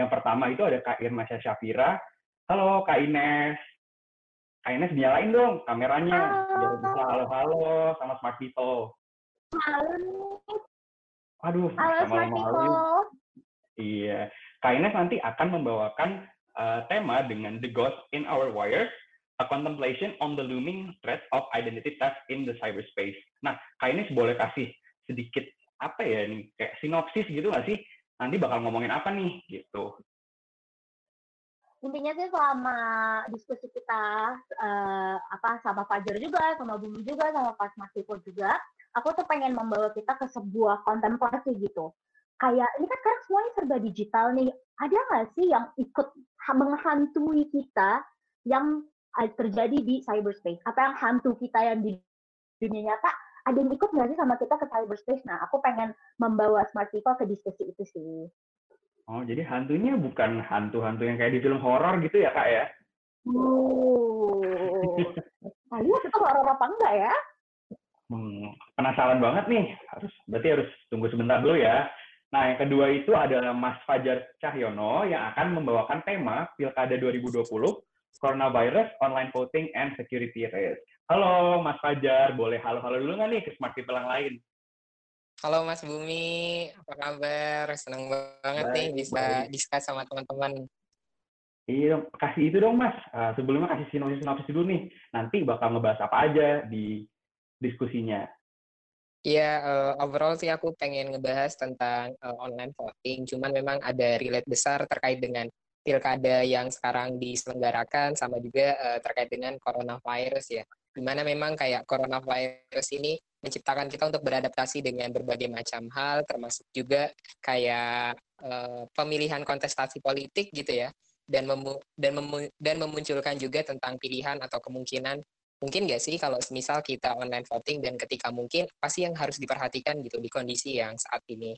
Yang pertama itu ada Kak Irma Syafira. Halo Kak Ines. Kak Ines nyalain dong kameranya biar bisa halo-halo sama smart people. Halo. Aduh, Halo sama smart malu. people. Iya. Kak Ines nanti akan membawakan uh, tema dengan The Ghost in Our Wires, a contemplation on the looming threat of identity theft in the cyberspace. Nah, Kak Ines boleh kasih sedikit apa ya nih, kayak sinopsis gitu nggak sih? Nanti bakal ngomongin apa nih, gitu. Intinya sih selama diskusi kita eh, apa sama Fajar juga, sama Bumi juga, sama Pas Masiko juga, aku tuh pengen membawa kita ke sebuah kontemplasi gitu. Kayak ini kan sekarang semuanya serba digital nih. Ada nggak sih yang ikut ha- menghantui kita yang eh, terjadi di cyberspace? Apa yang hantu kita yang di dunia nyata ada yang ikut nggak sih sama kita ke cyberspace? Nah, aku pengen membawa smart people ke diskusi itu sih. Oh, jadi hantunya bukan hantu-hantu yang kayak di film horor gitu ya, Kak ya? Uh, nah, lihat itu horor apa enggak ya? Hmm, penasaran banget nih. Harus berarti harus tunggu sebentar dulu ya. Nah, yang kedua itu adalah Mas Fajar Cahyono yang akan membawakan tema Pilkada 2020 Coronavirus, Online Voting, and Security Risk. Halo Mas Fajar, boleh halo-halo dulu nggak nih ke smart people yang lain? Halo Mas Bumi, apa kabar? Senang banget nih Baik, bisa baik. discuss sama teman-teman. Iya, kasih itu dong Mas. Uh, sebelumnya kasih sinopsis-sinopsis dulu nih. Nanti bakal ngebahas apa aja di diskusinya. Iya, eh, overall sih aku pengen ngebahas tentang eh, online voting. Cuman memang ada relate besar terkait dengan pilkada yang sekarang diselenggarakan sama juga eh, terkait dengan coronavirus ya. Di mana memang kayak coronavirus ini menciptakan kita untuk beradaptasi dengan berbagai macam hal, termasuk juga kayak eh, pemilihan kontestasi politik gitu ya. Dan memu dan memu dan memunculkan juga tentang pilihan atau kemungkinan mungkin nggak sih kalau misal kita online voting dan ketika mungkin apa sih yang harus diperhatikan gitu di kondisi yang saat ini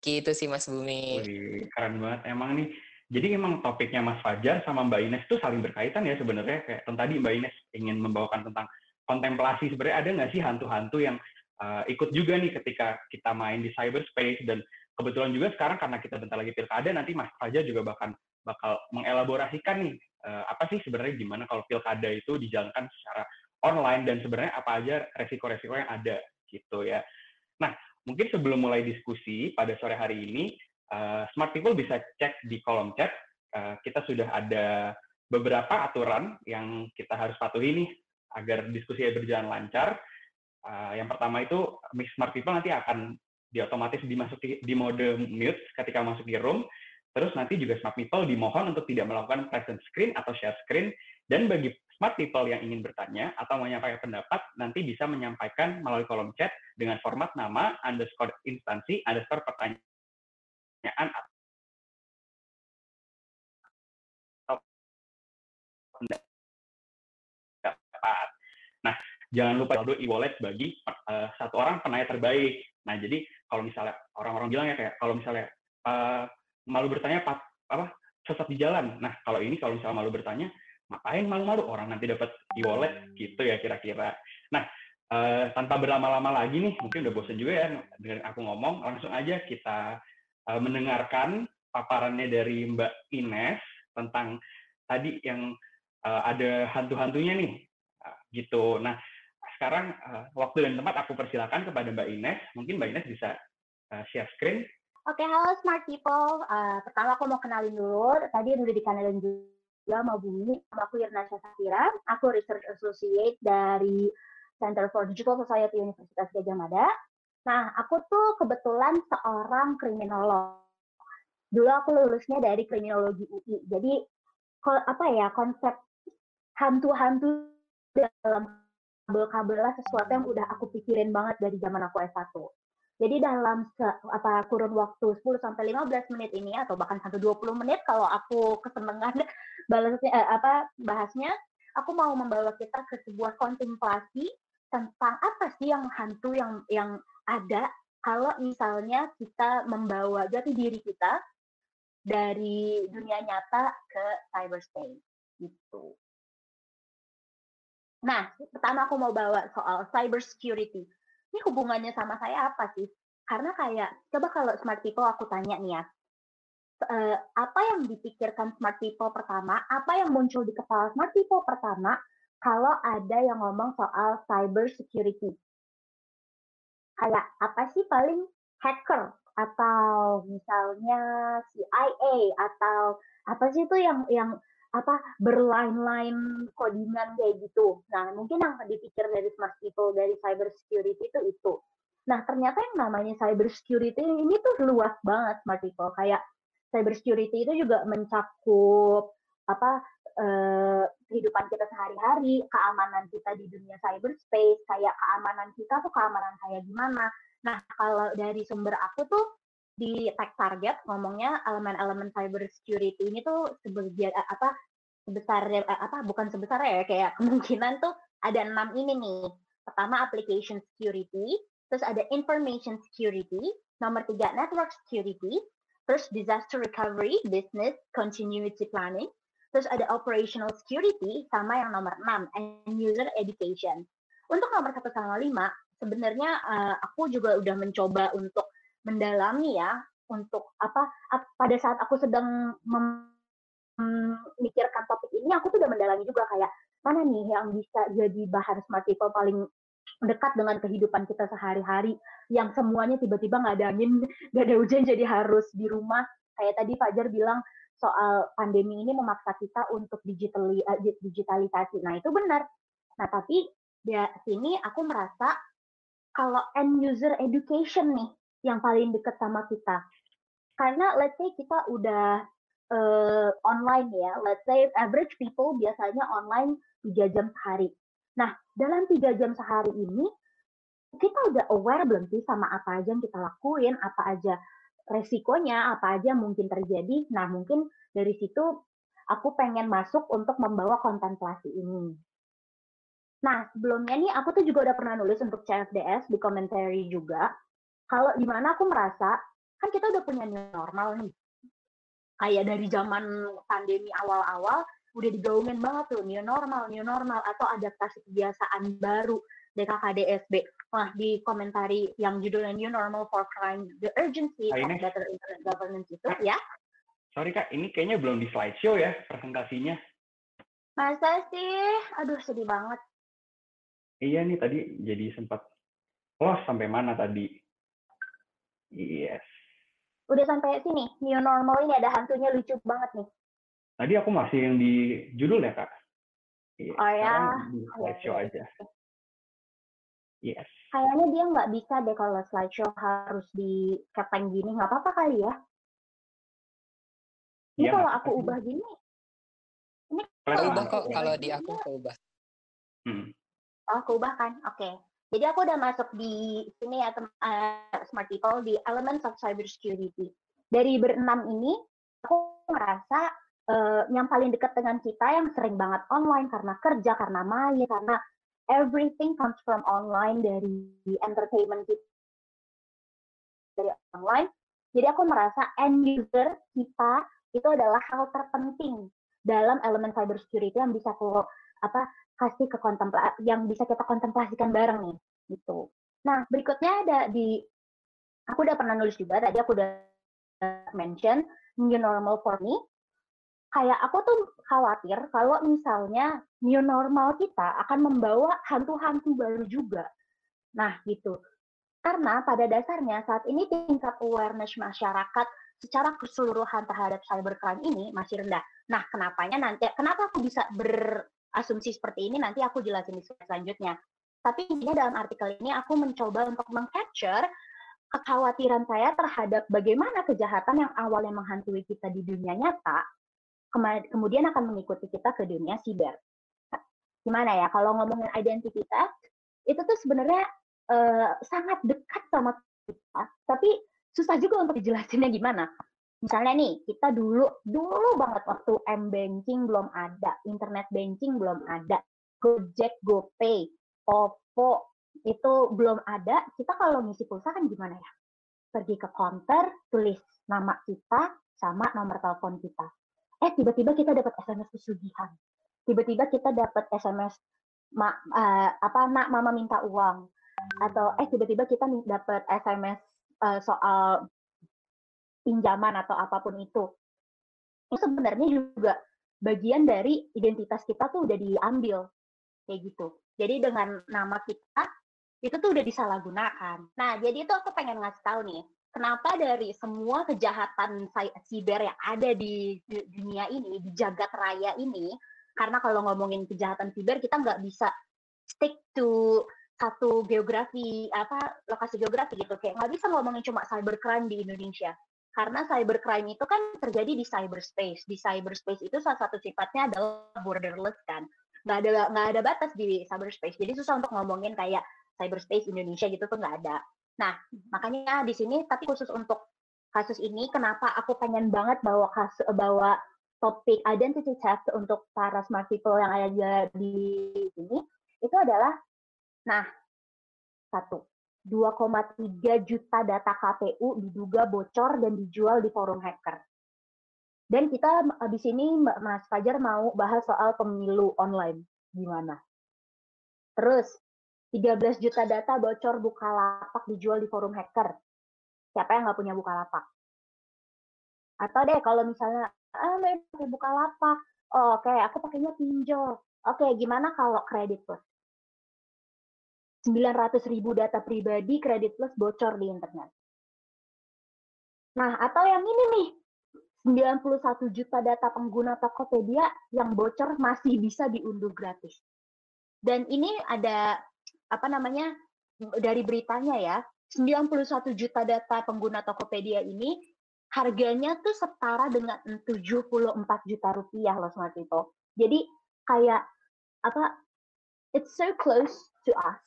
gitu sih Mas Bumi Wih, keren banget emang nih. Jadi emang topiknya Mas Fajar sama Mbak Ines tuh saling berkaitan ya sebenarnya. Kayak tadi Mbak Ines ingin membawakan tentang kontemplasi. Sebenarnya ada nggak sih hantu-hantu yang uh, ikut juga nih ketika kita main di cyberspace dan kebetulan juga sekarang karena kita bentar lagi pilkada nanti Mas Fajar juga bahkan bakal mengelaborasikan nih uh, apa sih sebenarnya gimana kalau pilkada itu dijalankan secara online dan sebenarnya apa aja resiko-resiko yang ada gitu ya. Nah, mungkin sebelum mulai diskusi pada sore hari ini, uh, smart people bisa cek di kolom chat. Uh, kita sudah ada beberapa aturan yang kita harus patuhi nih agar diskusinya berjalan lancar. Uh, yang pertama itu, smart people nanti akan diotomatis dimasuki di mode mute ketika masuk di room. Terus nanti juga smart people dimohon untuk tidak melakukan present screen atau share screen. Dan bagi smart people yang ingin bertanya atau menyampaikan pendapat, nanti bisa menyampaikan melalui kolom chat dengan format nama, underscore instansi, underscore pertanyaan atau pendapat. Nah, jangan lupa saldo e-wallet bagi uh, satu orang penanya terbaik. Nah, jadi kalau misalnya orang-orang bilang ya kayak kalau misalnya uh, malu bertanya apa, apa sesat di jalan. Nah, kalau ini kalau misalnya malu bertanya, ngapain malu-malu orang nanti dapat e-wallet gitu ya kira-kira. Nah, uh, tanpa berlama-lama lagi nih, mungkin udah bosan juga ya dengan aku ngomong, langsung aja kita uh, mendengarkan paparannya dari Mbak Ines tentang tadi yang uh, ada hantu-hantunya nih, uh, gitu. Nah, sekarang uh, waktu dan tempat aku persilakan kepada Mbak Ines. Mungkin Mbak Ines bisa uh, share screen. Oke, halo smart people. Uh, pertama aku mau kenalin dulu. Tadi udah dikenalin juga sama Bumi. Aku Irna Safira. Aku Research Associate dari Center for Digital Society Universitas Gajah Mada. Nah, aku tuh kebetulan seorang kriminolog. Dulu aku lulusnya dari kriminologi UI. Jadi, apa ya, konsep hantu-hantu dalam kabel-kabel sesuatu yang udah aku pikirin banget dari zaman aku S1. Jadi dalam se, apa kurun waktu 10 sampai 15 menit ini atau bahkan sampai 20 menit kalau aku kesenangan balasnya eh, apa bahasnya, aku mau membawa kita ke sebuah kontemplasi tentang apa sih yang hantu yang yang ada kalau misalnya kita membawa jati diri kita dari dunia nyata ke cyberspace gitu. Nah, pertama aku mau bawa soal cyber security. Ini hubungannya sama saya apa sih? Karena kayak, coba kalau smart people aku tanya nih ya, uh, apa yang dipikirkan smart people pertama, apa yang muncul di kepala smart people pertama kalau ada yang ngomong soal cyber security. Kayak apa sih paling hacker atau misalnya CIA atau apa sih itu yang yang apa berline-line codingan kayak gitu. Nah, mungkin yang dipikir dari smart people dari cyber security itu itu. Nah, ternyata yang namanya cyber security ini tuh luas banget smart people. Kayak cyber security itu juga mencakup apa eh, kehidupan kita sehari-hari, keamanan kita di dunia cyberspace, kayak keamanan kita tuh keamanan kayak gimana. Nah, kalau dari sumber aku tuh di tag target ngomongnya elemen-elemen cyber security ini tuh sebagian eh, apa sebesar eh, apa bukan sebesar ya kayak kemungkinan tuh ada enam ini nih pertama application security terus ada information security nomor tiga network security terus disaster recovery business continuity planning terus ada operational security sama yang nomor enam and user education. Untuk nomor satu sama lima sebenarnya uh, aku juga udah mencoba untuk mendalami ya untuk apa pada saat aku sedang memikirkan topik ini aku tuh udah mendalami juga kayak mana nih yang bisa jadi bahan smart people paling dekat dengan kehidupan kita sehari-hari yang semuanya tiba-tiba nggak ada angin nggak ada hujan jadi harus di rumah. Kayak tadi Fajar bilang soal pandemi ini memaksa kita untuk digitali, eh, digitalisasi nah itu benar nah tapi di sini aku merasa kalau end user education nih yang paling dekat sama kita. Karena let's say kita udah uh, online ya, let's say average people biasanya online 3 jam sehari. Nah, dalam 3 jam sehari ini, kita udah aware belum sih sama apa aja yang kita lakuin, apa aja resikonya, apa aja mungkin terjadi. Nah, mungkin dari situ aku pengen masuk untuk membawa kontemplasi ini. Nah, sebelumnya nih aku tuh juga udah pernah nulis untuk CFDS di commentary juga kalau di mana aku merasa kan kita udah punya new normal nih kayak dari zaman pandemi awal-awal udah digaungin banget tuh new normal new normal atau adaptasi kebiasaan baru DKKDSB. Nah, di komentari yang judulnya New Normal for Crime, The Urgency of Better Internet Governance itu, ya. Sorry Kak, ini kayaknya belum di slideshow ya presentasinya. Masa sih? Aduh, sedih banget. Iya nih, tadi jadi sempat, oh sampai mana tadi? Yes. Udah sampai sini. New normal ini ada hantunya lucu banget nih. Tadi aku masih yang di judul ya, Kak? Iya. Oh ya. Di slideshow aja. Yes. Kayaknya dia nggak bisa deh kalau slideshow harus di kepeng gini. Nggak apa-apa kali ya? Ini ya, kalau aku ubah gini, ini kalau ubah kok kalau di aku aku ubah. Hmm. Oh, aku ubah kan? Oke. Okay. Jadi aku udah masuk di sini ya uh, Smart People di Elements of Cybersecurity. Dari berenam ini aku merasa uh, yang paling dekat dengan kita yang sering banget online karena kerja, karena main, karena everything comes from online dari entertainment kita dari online. Jadi aku merasa end user kita itu adalah hal terpenting dalam elemen cybersecurity yang bisa aku apa kasih ke kontemplasi yang bisa kita kontemplasikan bareng nih gitu. Nah berikutnya ada di aku udah pernah nulis juga tadi aku udah mention new normal for me. Kayak aku tuh khawatir kalau misalnya new normal kita akan membawa hantu-hantu baru juga. Nah gitu. Karena pada dasarnya saat ini tingkat awareness masyarakat secara keseluruhan terhadap cybercrime ini masih rendah. Nah, kenapanya nanti kenapa aku bisa ber asumsi seperti ini nanti aku jelasin di slide selanjutnya. Tapi intinya dalam artikel ini aku mencoba untuk mengcapture kekhawatiran saya terhadap bagaimana kejahatan yang awalnya menghantui kita di dunia nyata, kemudian akan mengikuti kita ke dunia siber. Gimana ya, kalau ngomongin identitas, itu tuh sebenarnya uh, sangat dekat sama kita, tapi susah juga untuk dijelasinnya gimana. Misalnya nih kita dulu dulu banget waktu m banking belum ada internet banking belum ada gojek gopay oppo itu belum ada kita kalau ngisi pulsa kan gimana ya? Pergi ke counter tulis nama kita sama nomor telepon kita eh tiba-tiba kita dapat sms pesugihan tiba-tiba kita dapat sms ma, uh, apa nak mama minta uang atau eh tiba-tiba kita dapat sms uh, eh, soal pinjaman atau apa pun itu. Itu sebenarnya juga bagian dari identitas kita tuh udah diambil kayak gitu. Jadi dengan nama kita itu tuh udah disalahgunakan. Nah, jadi itu aku pengen ngasih tahu nih, kenapa dari semua kejahatan siber yang ada di dunia ini, di jagat raya ini, karena kalau ngomongin kejahatan siber kita nggak bisa stick to satu geografi apa lokasi geografi gitu. Kayak nggak bisa ngomongin cuma cybercrime di Indonesia. Karena cybercrime itu kan terjadi di cyberspace. Di cyberspace itu salah satu sifatnya adalah borderless kan. Nggak ada nggak ada batas di cyberspace. Jadi susah untuk ngomongin kayak cyberspace Indonesia gitu tuh nggak ada nah makanya di sini tapi khusus untuk kasus ini kenapa aku pengen banget bawa kasus bawa topik identity theft untuk para smart people yang ada di sini itu adalah Nah, satu, 2,3 juta data KPU diduga bocor dan dijual di forum hacker. Dan kita di sini Mas Fajar mau bahas soal pemilu online gimana. Terus 13 juta data bocor buka lapak dijual di forum hacker. Siapa yang nggak punya buka lapak? Atau deh kalau misalnya ah pakai buka lapak, oh, oke okay, aku pakainya pinjol. Oke, okay, gimana kalau kredit plus? 900 ribu data pribadi kredit plus bocor di internet. Nah, atau yang ini nih, 91 juta data pengguna Tokopedia yang bocor masih bisa diunduh gratis. Dan ini ada apa namanya dari beritanya ya, 91 juta data pengguna Tokopedia ini harganya tuh setara dengan 74 juta rupiah loh Smart People. Jadi kayak apa it's so close to us.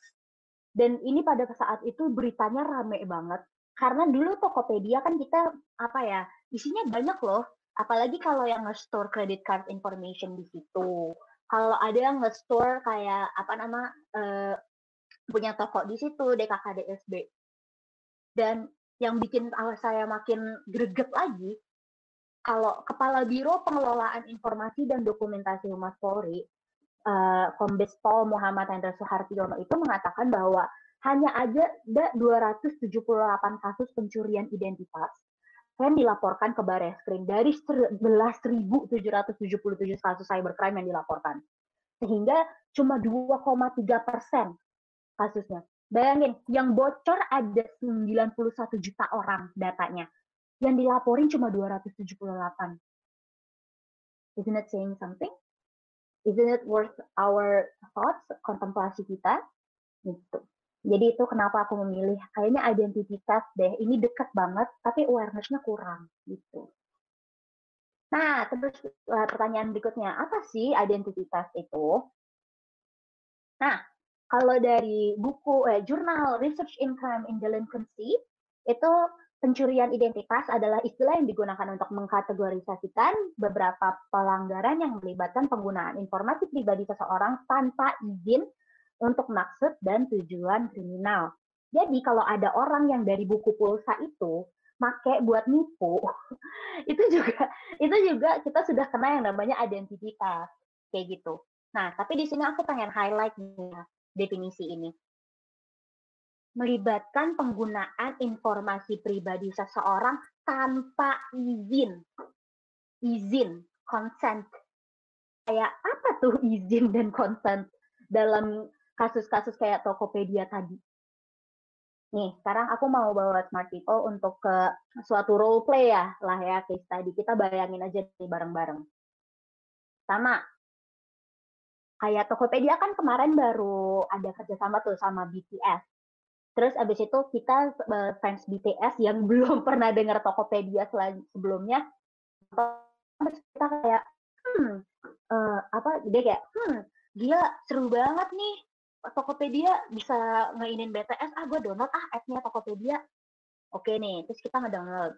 Dan ini pada saat itu beritanya rame banget. Karena dulu Tokopedia kan kita apa ya isinya banyak loh. Apalagi kalau yang nge-store credit card information di situ. Kalau ada yang nge-store kayak apa nama uh, punya toko di situ DKKDSB dan yang bikin saya makin greget lagi kalau Kepala Biro Pengelolaan Informasi dan Dokumentasi Humas Polri uh, Kombes Pol Muhammad Hendra Suhartiono itu mengatakan bahwa hanya ada 278 kasus pencurian identitas yang dilaporkan ke Barreskrim dari 11.777 kasus cybercrime yang dilaporkan. Sehingga cuma 2,3 persen kasusnya. Bayangin, yang bocor ada 91 juta orang datanya. Yang dilaporin cuma 278. Isn't it saying something? isn't it worth our thoughts, kontemplasi kita? Gitu. Jadi itu kenapa aku memilih kayaknya identitas deh. Ini dekat banget, tapi awareness-nya kurang gitu. Nah, terus uh, pertanyaan berikutnya, apa sih identitas itu? Nah, kalau dari buku eh, jurnal Research in Crime in Delinquency itu Pencurian identitas adalah istilah yang digunakan untuk mengkategorisasikan beberapa pelanggaran yang melibatkan penggunaan informasi pribadi seseorang tanpa izin untuk maksud dan tujuan kriminal. Jadi kalau ada orang yang dari buku pulsa itu make buat nipu, itu juga itu juga kita sudah kena yang namanya identitas kayak gitu. Nah, tapi di sini aku pengen highlight nih definisi ini melibatkan penggunaan informasi pribadi seseorang tanpa izin. Izin, consent. Kayak apa tuh izin dan consent dalam kasus-kasus kayak Tokopedia tadi? Nih, sekarang aku mau bawa Smart People untuk ke suatu role play ya lah ya case tadi. Kita bayangin aja nih bareng-bareng. Sama, kayak Tokopedia kan kemarin baru ada kerjasama tuh sama BTS Terus abis itu kita uh, fans BTS yang belum pernah dengar Tokopedia sebelumnya, terus kita kayak, hmm, uh, apa, dia kayak, hmm, gila seru banget nih Tokopedia bisa ngeinin BTS, ah gue download ah app-nya Tokopedia. Oke nih, terus kita ngedownload.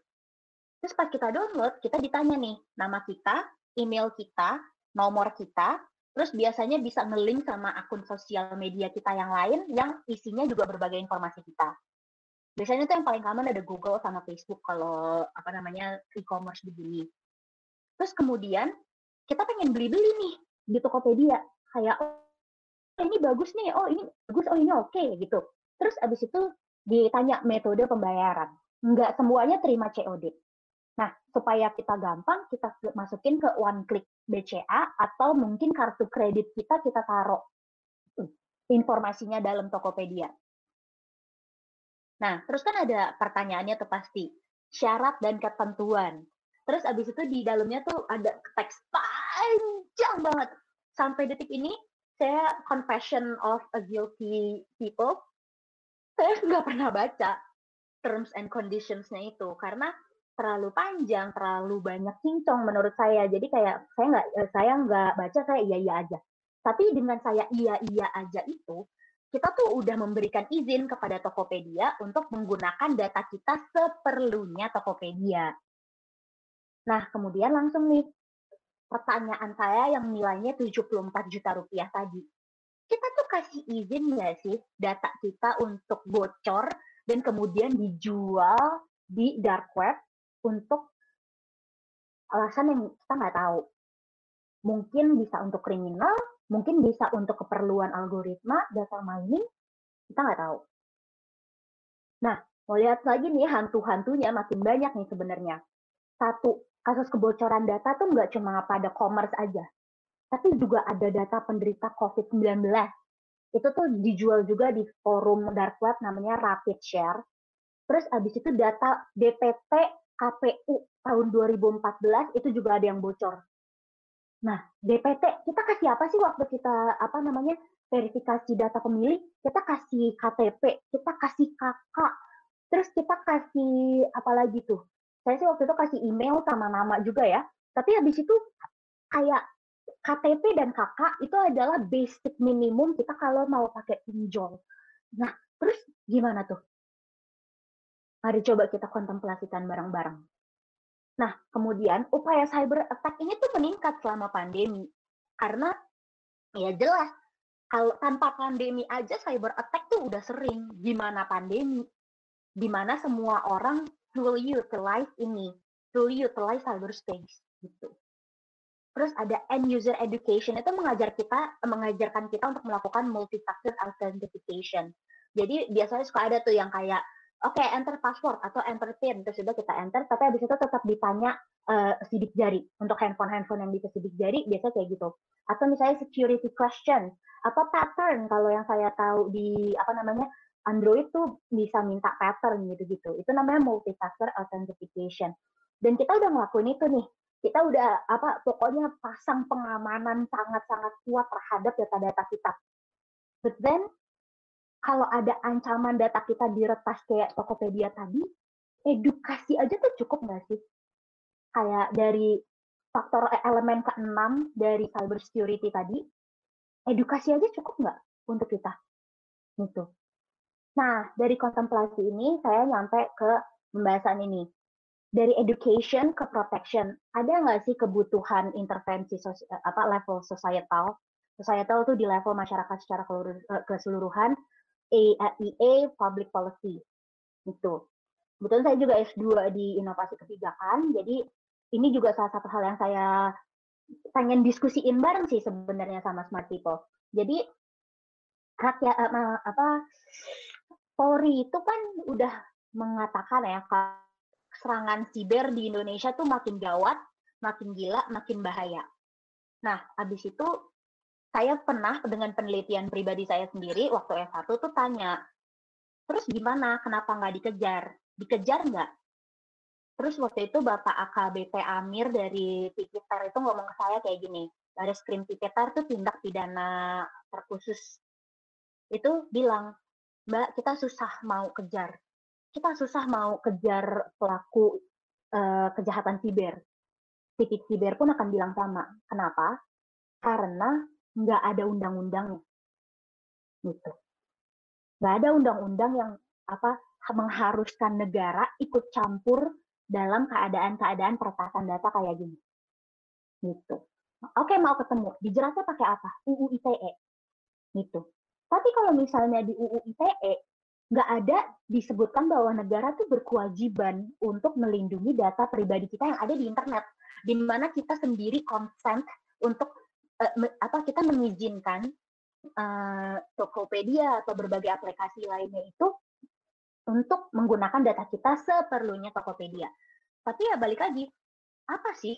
Terus pas kita download, kita ditanya nih, nama kita, email kita, nomor kita, Terus biasanya bisa ngelink sama akun sosial media kita yang lain yang isinya juga berbagai informasi kita. Biasanya tuh yang paling common ada Google sama Facebook kalau apa namanya e-commerce begini. Terus kemudian kita pengen beli-beli nih di Tokopedia kayak oh ini bagus nih, oh ini bagus, oh ini oke okay, gitu. Terus abis itu ditanya metode pembayaran. Nggak semuanya terima COD. Nah, supaya kita gampang, kita masukin ke one click BCA atau mungkin kartu kredit kita kita taruh informasinya dalam Tokopedia. Nah, terus kan ada pertanyaannya tuh pasti syarat dan ketentuan. Terus abis itu di dalamnya tuh ada teks panjang banget. Sampai detik ini saya confession of a guilty people, saya nggak pernah baca terms and conditions-nya itu karena terlalu panjang, terlalu banyak cincong menurut saya. Jadi kayak saya nggak eh, saya nggak baca, saya iya iya aja. Tapi dengan saya iya iya aja itu, kita tuh udah memberikan izin kepada Tokopedia untuk menggunakan data kita seperlunya Tokopedia. Nah, kemudian langsung nih, pertanyaan saya yang nilainya 74 juta rupiah tadi. Kita tuh kasih izin nggak sih data kita untuk bocor dan kemudian dijual di dark web untuk alasan yang kita nggak tahu. Mungkin bisa untuk kriminal, mungkin bisa untuk keperluan algoritma, data mining, kita nggak tahu. Nah, mau lihat lagi nih hantu-hantunya makin banyak nih sebenarnya. Satu, kasus kebocoran data tuh nggak cuma pada commerce aja, tapi juga ada data penderita COVID-19. Itu tuh dijual juga di forum dark web namanya Rapid Share. Terus abis itu data DPT KPU tahun 2014 itu juga ada yang bocor. Nah, DPT kita kasih apa sih waktu kita apa namanya verifikasi data pemilih? Kita kasih KTP, kita kasih KK, terus kita kasih apa lagi tuh? Saya sih waktu itu kasih email sama nama juga ya. Tapi habis itu kayak KTP dan KK itu adalah basic minimum kita kalau mau pakai pinjol. Nah, terus gimana tuh? Mari coba kita kontemplasikan bareng-bareng. Nah, kemudian upaya cyber attack ini tuh meningkat selama pandemi. Karena ya jelas kalau tanpa pandemi aja cyber attack tuh udah sering. Gimana pandemi? Gimana semua orang fully utilize ini, fully utilize cyberspace gitu. Terus ada end user education itu mengajar kita mengajarkan kita untuk melakukan multi factor authentication. Jadi biasanya suka ada tuh yang kayak oke okay, enter password atau enter pin. Terus sudah kita enter tapi habis itu tetap ditanya uh, sidik jari. Untuk handphone-handphone yang bisa sidik jari biasa kayak gitu. Atau misalnya security question atau pattern kalau yang saya tahu di apa namanya Android tuh bisa minta pattern gitu-gitu. Itu namanya multi-factor authentication. Dan kita udah ngelakuin itu nih. Kita udah apa pokoknya pasang pengamanan sangat-sangat kuat terhadap data-data kita. But then kalau ada ancaman data kita diretas kayak Tokopedia tadi, edukasi aja tuh cukup nggak sih? Kayak dari faktor elemen keenam dari cyber security tadi, edukasi aja cukup nggak untuk kita? Gitu. Nah, dari kontemplasi ini saya nyampe ke pembahasan ini. Dari education ke protection, ada nggak sih kebutuhan intervensi apa level societal? Societal itu di level masyarakat secara e, keseluruhan, EA Public Policy. Itu. Kebetulan saya juga S2 di inovasi kebijakan, jadi ini juga salah satu hal yang saya pengen diskusiin bareng sih sebenarnya sama Smart People. Jadi rakyat uh, apa Polri itu kan udah mengatakan ya serangan siber di Indonesia tuh makin gawat, makin gila, makin bahaya. Nah, habis itu saya pernah dengan penelitian pribadi saya sendiri waktu S1 tuh tanya, terus gimana, kenapa nggak dikejar? Dikejar nggak? Terus waktu itu Bapak AKBP Amir dari Tipiter itu ngomong ke saya kayak gini, dari skrim Tipiter tuh tindak pidana terkhusus. Itu bilang, Mbak, kita susah mau kejar. Kita susah mau kejar pelaku uh, kejahatan siber. Titik siber pun akan bilang sama. Kenapa? Karena nggak ada undang-undangnya. Gitu. Nggak ada undang-undang yang apa mengharuskan negara ikut campur dalam keadaan-keadaan peretasan data kayak gini. Gitu. Oke, mau ketemu. Dijelasnya pakai apa? UU ITE. Gitu. Tapi kalau misalnya di UU ITE, nggak ada disebutkan bahwa negara tuh berkewajiban untuk melindungi data pribadi kita yang ada di internet. Di mana kita sendiri consent untuk uh, apa kita mengizinkan uh, Tokopedia atau berbagai aplikasi lainnya itu untuk menggunakan data kita seperlunya Tokopedia. Tapi ya balik lagi, apa sih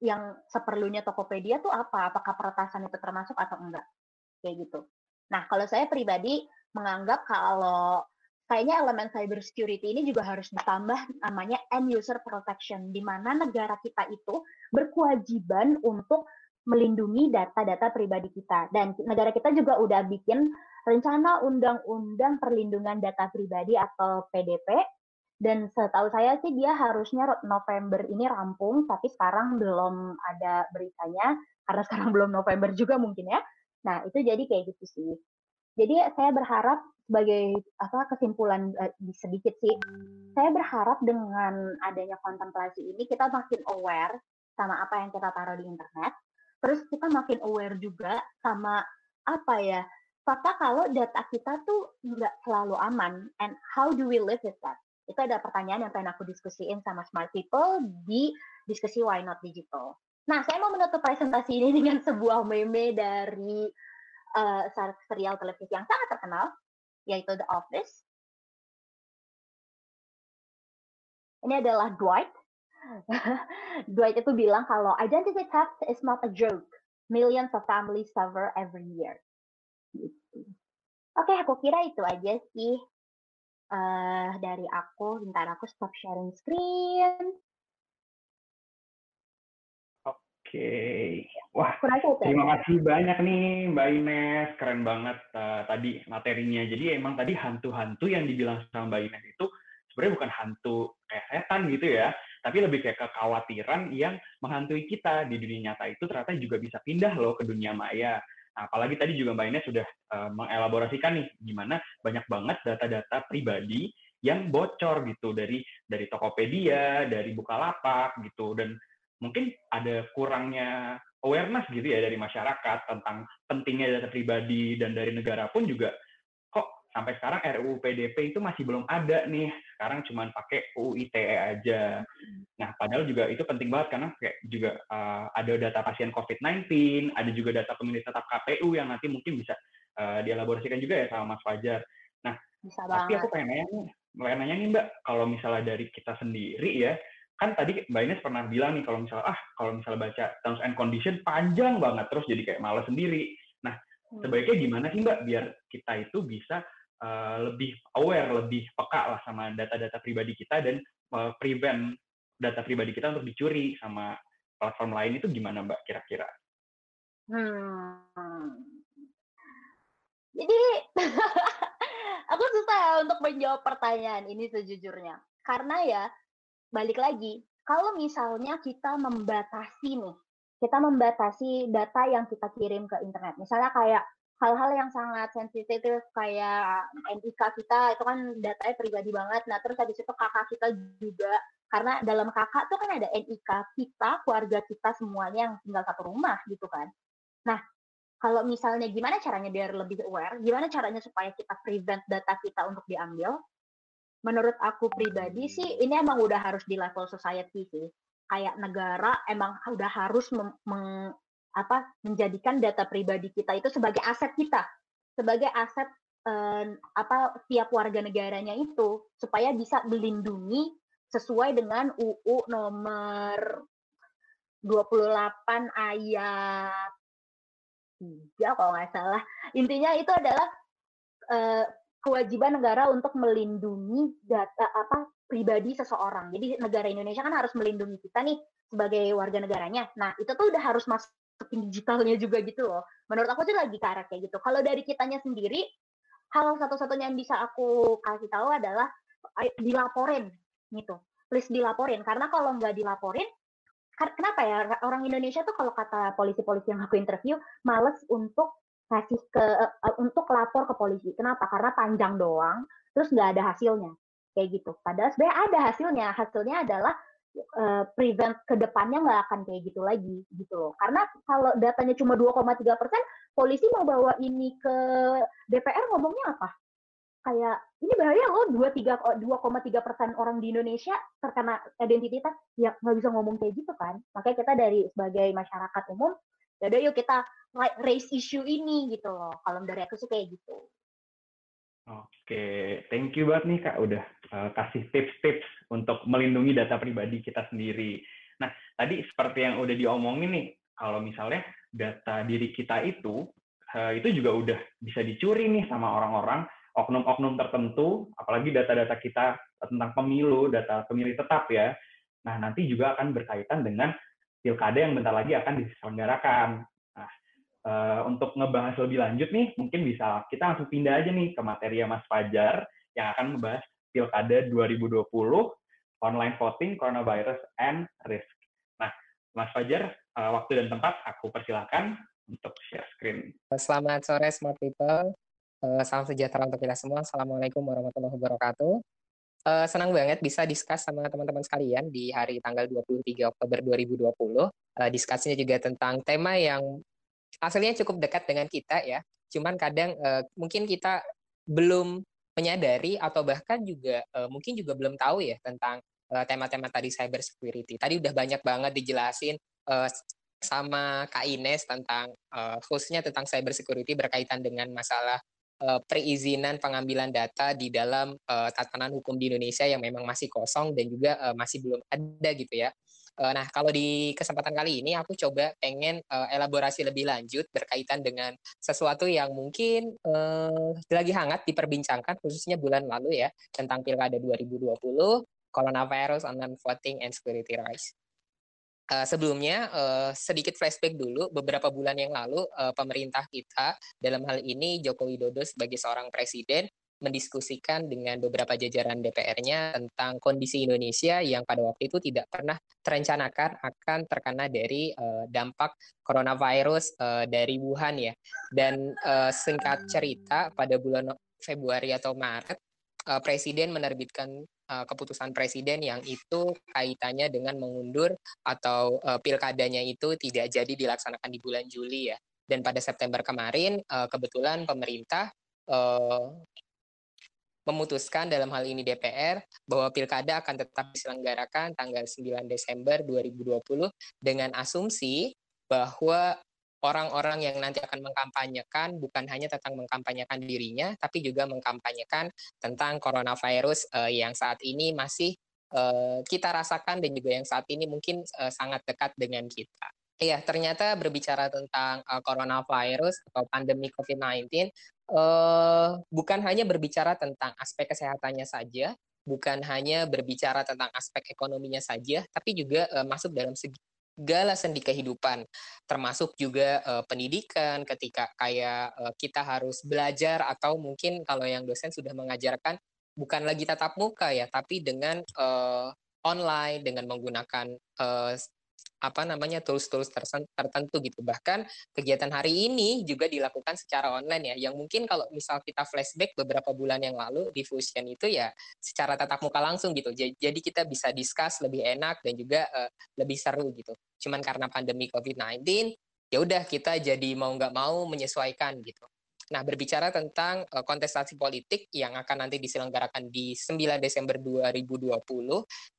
yang seperlunya Tokopedia tuh apa? Apakah peretasan itu termasuk atau enggak? Kayak gitu. Nah, kalau saya pribadi menganggap kalau kayaknya elemen cyber security ini juga harus ditambah namanya end user protection, di mana negara kita itu berkewajiban untuk melindungi data-data pribadi kita. Dan negara kita juga udah bikin rencana undang-undang perlindungan data pribadi atau PDP. Dan setahu saya sih dia harusnya November ini rampung, tapi sekarang belum ada beritanya, karena sekarang belum November juga mungkin ya. Nah, itu jadi kayak gitu sih. Jadi saya berharap sebagai apa kesimpulan uh, sedikit sih, saya berharap dengan adanya kontemplasi ini kita makin aware sama apa yang kita taruh di internet, terus kita makin aware juga sama apa ya fakta kalau data kita tuh nggak selalu aman and how do we live with that itu ada pertanyaan yang pengen aku diskusiin sama smart people di diskusi why not digital nah saya mau menutup presentasi ini dengan sebuah meme dari uh, serial televisi yang sangat terkenal, yaitu The Office. Ini adalah Dwight. Dwight itu bilang kalau identity theft is not a joke. Millions of families suffer every year. Gitu. Oke, aku kira itu aja sih uh, dari aku. Bentar aku stop sharing screen. Oke, wah terima kasih banyak nih Mbak Ines, keren banget uh, tadi materinya. Jadi emang tadi hantu-hantu yang dibilang sama Mbak Ines itu sebenarnya bukan hantu kayak setan gitu ya, tapi lebih kayak kekhawatiran yang menghantui kita di dunia nyata itu ternyata juga bisa pindah loh ke dunia maya. Nah, apalagi tadi juga Mbak Ines sudah uh, mengelaborasikan nih gimana banyak banget data-data pribadi yang bocor gitu dari dari Tokopedia, dari Bukalapak gitu dan mungkin ada kurangnya awareness gitu ya dari masyarakat tentang pentingnya data pribadi dan dari negara pun juga kok sampai sekarang RUU PDP itu masih belum ada nih sekarang cuma pakai UU ITE aja nah padahal juga itu penting banget karena kayak juga uh, ada data pasien COVID-19 ada juga data pemilih tetap KPU yang nanti mungkin bisa uh, dielaborasikan juga ya sama Mas Fajar nah bisa tapi aku pengen nanya nih pengen nanya nih Mbak kalau misalnya dari kita sendiri ya kan tadi Mbak Ines pernah bilang nih kalau misalnya ah kalau misalnya baca terms and condition panjang banget terus jadi kayak malas sendiri. Nah hmm. sebaiknya gimana sih Mbak biar kita itu bisa uh, lebih aware, lebih peka lah sama data-data pribadi kita dan uh, prevent data pribadi kita untuk dicuri sama platform lain itu gimana Mbak kira-kira? Hmm. Jadi aku susah untuk menjawab pertanyaan ini sejujurnya karena ya balik lagi, kalau misalnya kita membatasi nih, kita membatasi data yang kita kirim ke internet. Misalnya kayak hal-hal yang sangat sensitif kayak NIK kita itu kan datanya pribadi banget. Nah, terus habis itu kakak kita juga karena dalam kakak tuh kan ada NIK kita, keluarga kita semuanya yang tinggal satu rumah gitu kan. Nah, kalau misalnya gimana caranya biar lebih aware, gimana caranya supaya kita prevent data kita untuk diambil, menurut aku pribadi sih ini emang udah harus di level society sih kayak negara emang udah harus apa menjadikan data pribadi kita itu sebagai aset kita sebagai aset eh, apa tiap warga negaranya itu supaya bisa melindungi sesuai dengan UU nomor 28 ayat 3 kalau nggak salah intinya itu adalah eh, kewajiban negara untuk melindungi data apa pribadi seseorang. Jadi negara Indonesia kan harus melindungi kita nih sebagai warga negaranya. Nah, itu tuh udah harus masukin digitalnya juga gitu loh. Menurut aku sih lagi kayak kayak gitu. Kalau dari kitanya sendiri, hal satu-satunya yang bisa aku kasih tahu adalah dilaporin gitu. Please dilaporin karena kalau nggak dilaporin kenapa ya orang Indonesia tuh kalau kata polisi-polisi yang aku interview males untuk kasih ke uh, untuk lapor ke polisi. Kenapa? Karena panjang doang, terus nggak ada hasilnya, kayak gitu. Padahal sebenarnya ada hasilnya. Hasilnya adalah uh, prevent ke depannya nggak akan kayak gitu lagi, gitu loh. Karena kalau datanya cuma 2,3 persen, polisi mau bawa ini ke DPR ngomongnya apa? Kayak ini bahaya loh, 2,3 persen orang di Indonesia terkena identitas, ya nggak bisa ngomong kayak gitu kan. Makanya kita dari sebagai masyarakat umum, ya yuk kita raise issue ini gitu loh. Kalau dari aku sih kayak gitu. Oke, thank you banget nih Kak udah uh, kasih tips-tips untuk melindungi data pribadi kita sendiri. Nah, tadi seperti yang udah diomongin nih, kalau misalnya data diri kita itu, uh, itu juga udah bisa dicuri nih sama orang-orang, oknum-oknum tertentu, apalagi data-data kita tentang pemilu, data pemilih tetap ya. Nah, nanti juga akan berkaitan dengan pilkada yang bentar lagi akan diselenggarakan. Uh, untuk ngebahas lebih lanjut nih, mungkin bisa kita langsung pindah aja nih ke materi Mas Fajar yang akan membahas Pilkada 2020, online voting, coronavirus, and risk. Nah, Mas Fajar, uh, waktu dan tempat aku persilahkan untuk share screen. Selamat sore Smart People. Uh, salam sejahtera untuk kita semua. Assalamualaikum warahmatullahi wabarakatuh. Uh, senang banget bisa diskus sama teman-teman sekalian di hari tanggal 23 Oktober 2020. Uh, diskusinya juga tentang tema yang aslinya cukup dekat dengan kita ya. Cuman kadang uh, mungkin kita belum menyadari atau bahkan juga uh, mungkin juga belum tahu ya tentang uh, tema-tema tadi cyber security. Tadi udah banyak banget dijelasin sama Kak Ines tentang khususnya tentang cyber security berkaitan dengan masalah perizinan pengambilan data di dalam tatanan hukum di Indonesia yang memang masih kosong dan juga masih belum ada gitu ya. Uh, nah, kalau di kesempatan kali ini aku coba pengen uh, elaborasi lebih lanjut berkaitan dengan sesuatu yang mungkin uh, lagi hangat diperbincangkan khususnya bulan lalu ya tentang Pilkada 2020, coronavirus, online voting and security rights. Uh, sebelumnya uh, sedikit flashback dulu beberapa bulan yang lalu uh, pemerintah kita dalam hal ini Joko Widodo sebagai seorang presiden mendiskusikan dengan beberapa jajaran DPR-nya tentang kondisi Indonesia yang pada waktu itu tidak pernah terencanakan akan terkena dari uh, dampak coronavirus uh, dari Wuhan ya. Dan uh, singkat cerita pada bulan Februari atau Maret uh, Presiden menerbitkan uh, keputusan Presiden yang itu kaitannya dengan mengundur atau uh, pilkadanya itu tidak jadi dilaksanakan di bulan Juli ya. Dan pada September kemarin uh, kebetulan pemerintah uh, memutuskan dalam hal ini DPR bahwa pilkada akan tetap diselenggarakan tanggal 9 Desember 2020 dengan asumsi bahwa orang-orang yang nanti akan mengkampanyekan bukan hanya tentang mengkampanyekan dirinya tapi juga mengkampanyekan tentang coronavirus uh, yang saat ini masih uh, kita rasakan dan juga yang saat ini mungkin uh, sangat dekat dengan kita. Iya, ternyata berbicara tentang uh, coronavirus atau pandemi COVID-19 uh, bukan hanya berbicara tentang aspek kesehatannya saja, bukan hanya berbicara tentang aspek ekonominya saja, tapi juga uh, masuk dalam segala sendi kehidupan, termasuk juga uh, pendidikan. Ketika kayak uh, kita harus belajar atau mungkin kalau yang dosen sudah mengajarkan bukan lagi tatap muka ya, tapi dengan uh, online dengan menggunakan uh, apa namanya tools-tools tertentu gitu. Bahkan kegiatan hari ini juga dilakukan secara online ya. Yang mungkin kalau misal kita flashback beberapa bulan yang lalu di Fusion itu ya secara tatap muka langsung gitu. Jadi kita bisa discuss lebih enak dan juga uh, lebih seru gitu. Cuman karena pandemi COVID-19 ya udah kita jadi mau nggak mau menyesuaikan gitu. Nah, berbicara tentang uh, kontestasi politik yang akan nanti diselenggarakan di 9 Desember 2020,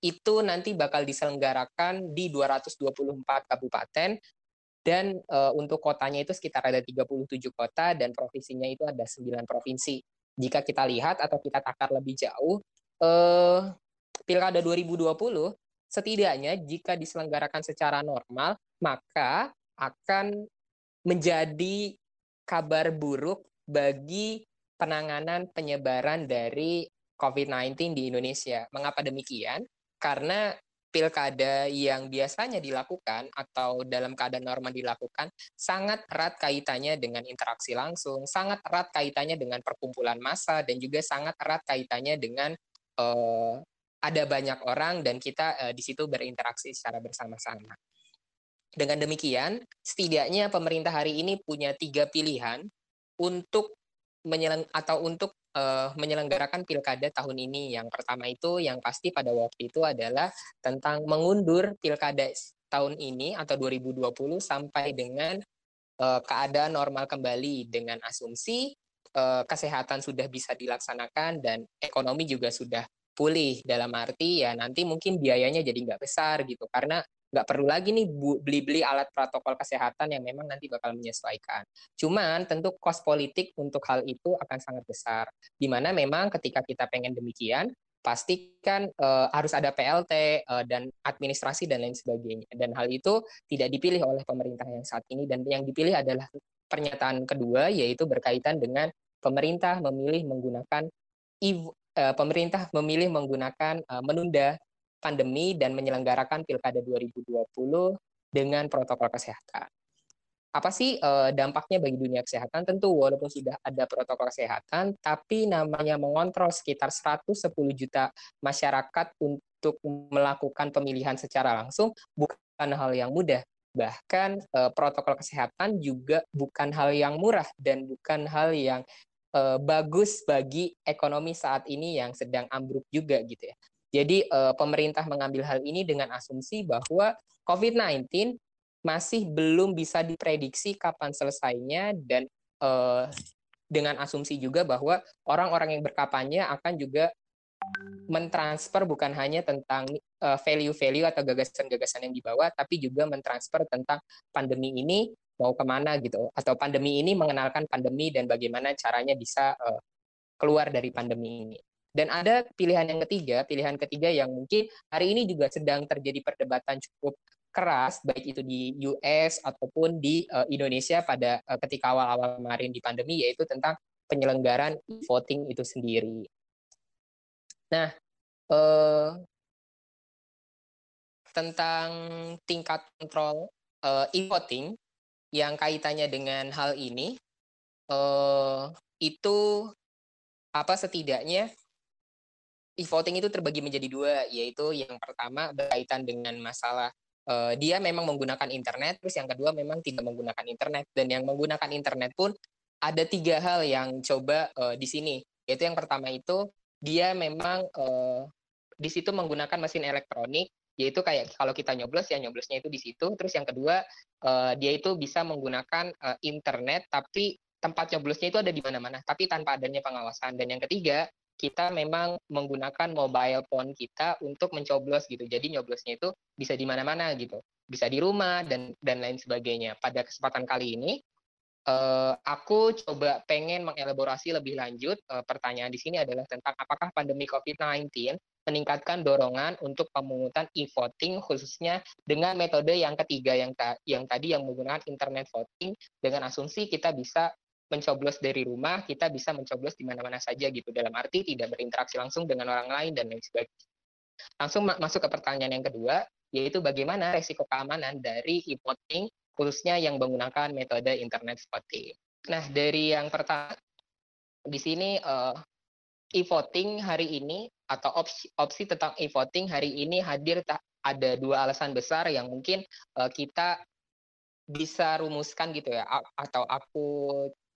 itu nanti bakal diselenggarakan di 224 kabupaten dan uh, untuk kotanya itu sekitar ada 37 kota dan provinsinya itu ada 9 provinsi. Jika kita lihat atau kita takar lebih jauh, uh, Pilkada 2020 setidaknya jika diselenggarakan secara normal, maka akan menjadi kabar buruk bagi penanganan penyebaran dari COVID-19 di Indonesia. Mengapa demikian? Karena pilkada yang biasanya dilakukan atau dalam keadaan normal dilakukan sangat erat kaitannya dengan interaksi langsung, sangat erat kaitannya dengan perkumpulan massa dan juga sangat erat kaitannya dengan uh, ada banyak orang dan kita uh, di situ berinteraksi secara bersama-sama. Dengan demikian, setidaknya pemerintah hari ini punya tiga pilihan untuk menyeleng atau untuk uh, menyelenggarakan pilkada tahun ini. Yang pertama itu yang pasti pada waktu itu adalah tentang mengundur pilkada tahun ini atau 2020 sampai dengan uh, keadaan normal kembali dengan asumsi uh, kesehatan sudah bisa dilaksanakan dan ekonomi juga sudah pulih dalam arti ya nanti mungkin biayanya jadi nggak besar gitu karena nggak perlu lagi nih beli-beli alat protokol kesehatan yang memang nanti bakal menyesuaikan. Cuman tentu kos politik untuk hal itu akan sangat besar. Di mana memang ketika kita pengen demikian, pastikan uh, harus ada PLT uh, dan administrasi dan lain sebagainya. Dan hal itu tidak dipilih oleh pemerintah yang saat ini dan yang dipilih adalah pernyataan kedua yaitu berkaitan dengan pemerintah memilih menggunakan uh, pemerintah memilih menggunakan menunda pandemi dan menyelenggarakan Pilkada 2020 dengan protokol kesehatan apa sih uh, dampaknya bagi dunia kesehatan? Tentu walaupun sudah ada protokol kesehatan, tapi namanya mengontrol sekitar 110 juta masyarakat untuk melakukan pemilihan secara langsung bukan hal yang mudah. Bahkan uh, protokol kesehatan juga bukan hal yang murah dan bukan hal yang uh, bagus bagi ekonomi saat ini yang sedang ambruk juga gitu ya. Jadi uh, pemerintah mengambil hal ini dengan asumsi bahwa COVID-19 masih belum bisa diprediksi kapan selesainya dan uh, dengan asumsi juga bahwa orang-orang yang berkampanye akan juga mentransfer bukan hanya tentang uh, value-value atau gagasan-gagasan yang dibawa, tapi juga mentransfer tentang pandemi ini mau ke mana gitu, atau pandemi ini mengenalkan pandemi dan bagaimana caranya bisa keluar dari pandemi ini. Dan ada pilihan yang ketiga, pilihan ketiga yang mungkin hari ini juga sedang terjadi perdebatan cukup keras baik itu di US ataupun di uh, Indonesia pada uh, ketika awal-awal kemarin di pandemi yaitu tentang penyelenggaraan voting itu sendiri. Nah, uh, tentang tingkat kontrol uh, e-voting yang kaitannya dengan hal ini uh, itu apa setidaknya e-voting itu terbagi menjadi dua, yaitu yang pertama berkaitan dengan masalah uh, dia memang menggunakan internet, terus yang kedua memang tidak menggunakan internet, dan yang menggunakan internet pun ada tiga hal yang coba uh, di sini, yaitu yang pertama itu dia memang uh, di situ menggunakan mesin elektronik, yaitu kayak kalau kita nyoblos ya nyoblosnya itu di situ, terus yang kedua uh, dia itu bisa menggunakan uh, internet, tapi tempat nyoblosnya itu ada di mana-mana, tapi tanpa adanya pengawasan, dan yang ketiga kita memang menggunakan mobile phone kita untuk mencoblos gitu. Jadi nyoblosnya itu bisa di mana-mana gitu. Bisa di rumah dan dan lain sebagainya. Pada kesempatan kali ini uh, aku coba pengen mengelaborasi lebih lanjut. Uh, pertanyaan di sini adalah tentang apakah pandemi COVID-19 meningkatkan dorongan untuk pemungutan e-voting khususnya dengan metode yang ketiga yang ta yang tadi yang menggunakan internet voting dengan asumsi kita bisa mencoblos dari rumah, kita bisa mencoblos di mana-mana saja gitu. Dalam arti tidak berinteraksi langsung dengan orang lain dan lain sebagainya. Langsung ma masuk ke pertanyaan yang kedua, yaitu bagaimana resiko keamanan dari e-voting khususnya yang menggunakan metode internet voting. Nah, dari yang pertama di sini uh, e-voting hari ini atau opsi, opsi tentang e-voting hari ini hadir ada dua alasan besar yang mungkin uh, kita bisa rumuskan gitu ya atau aku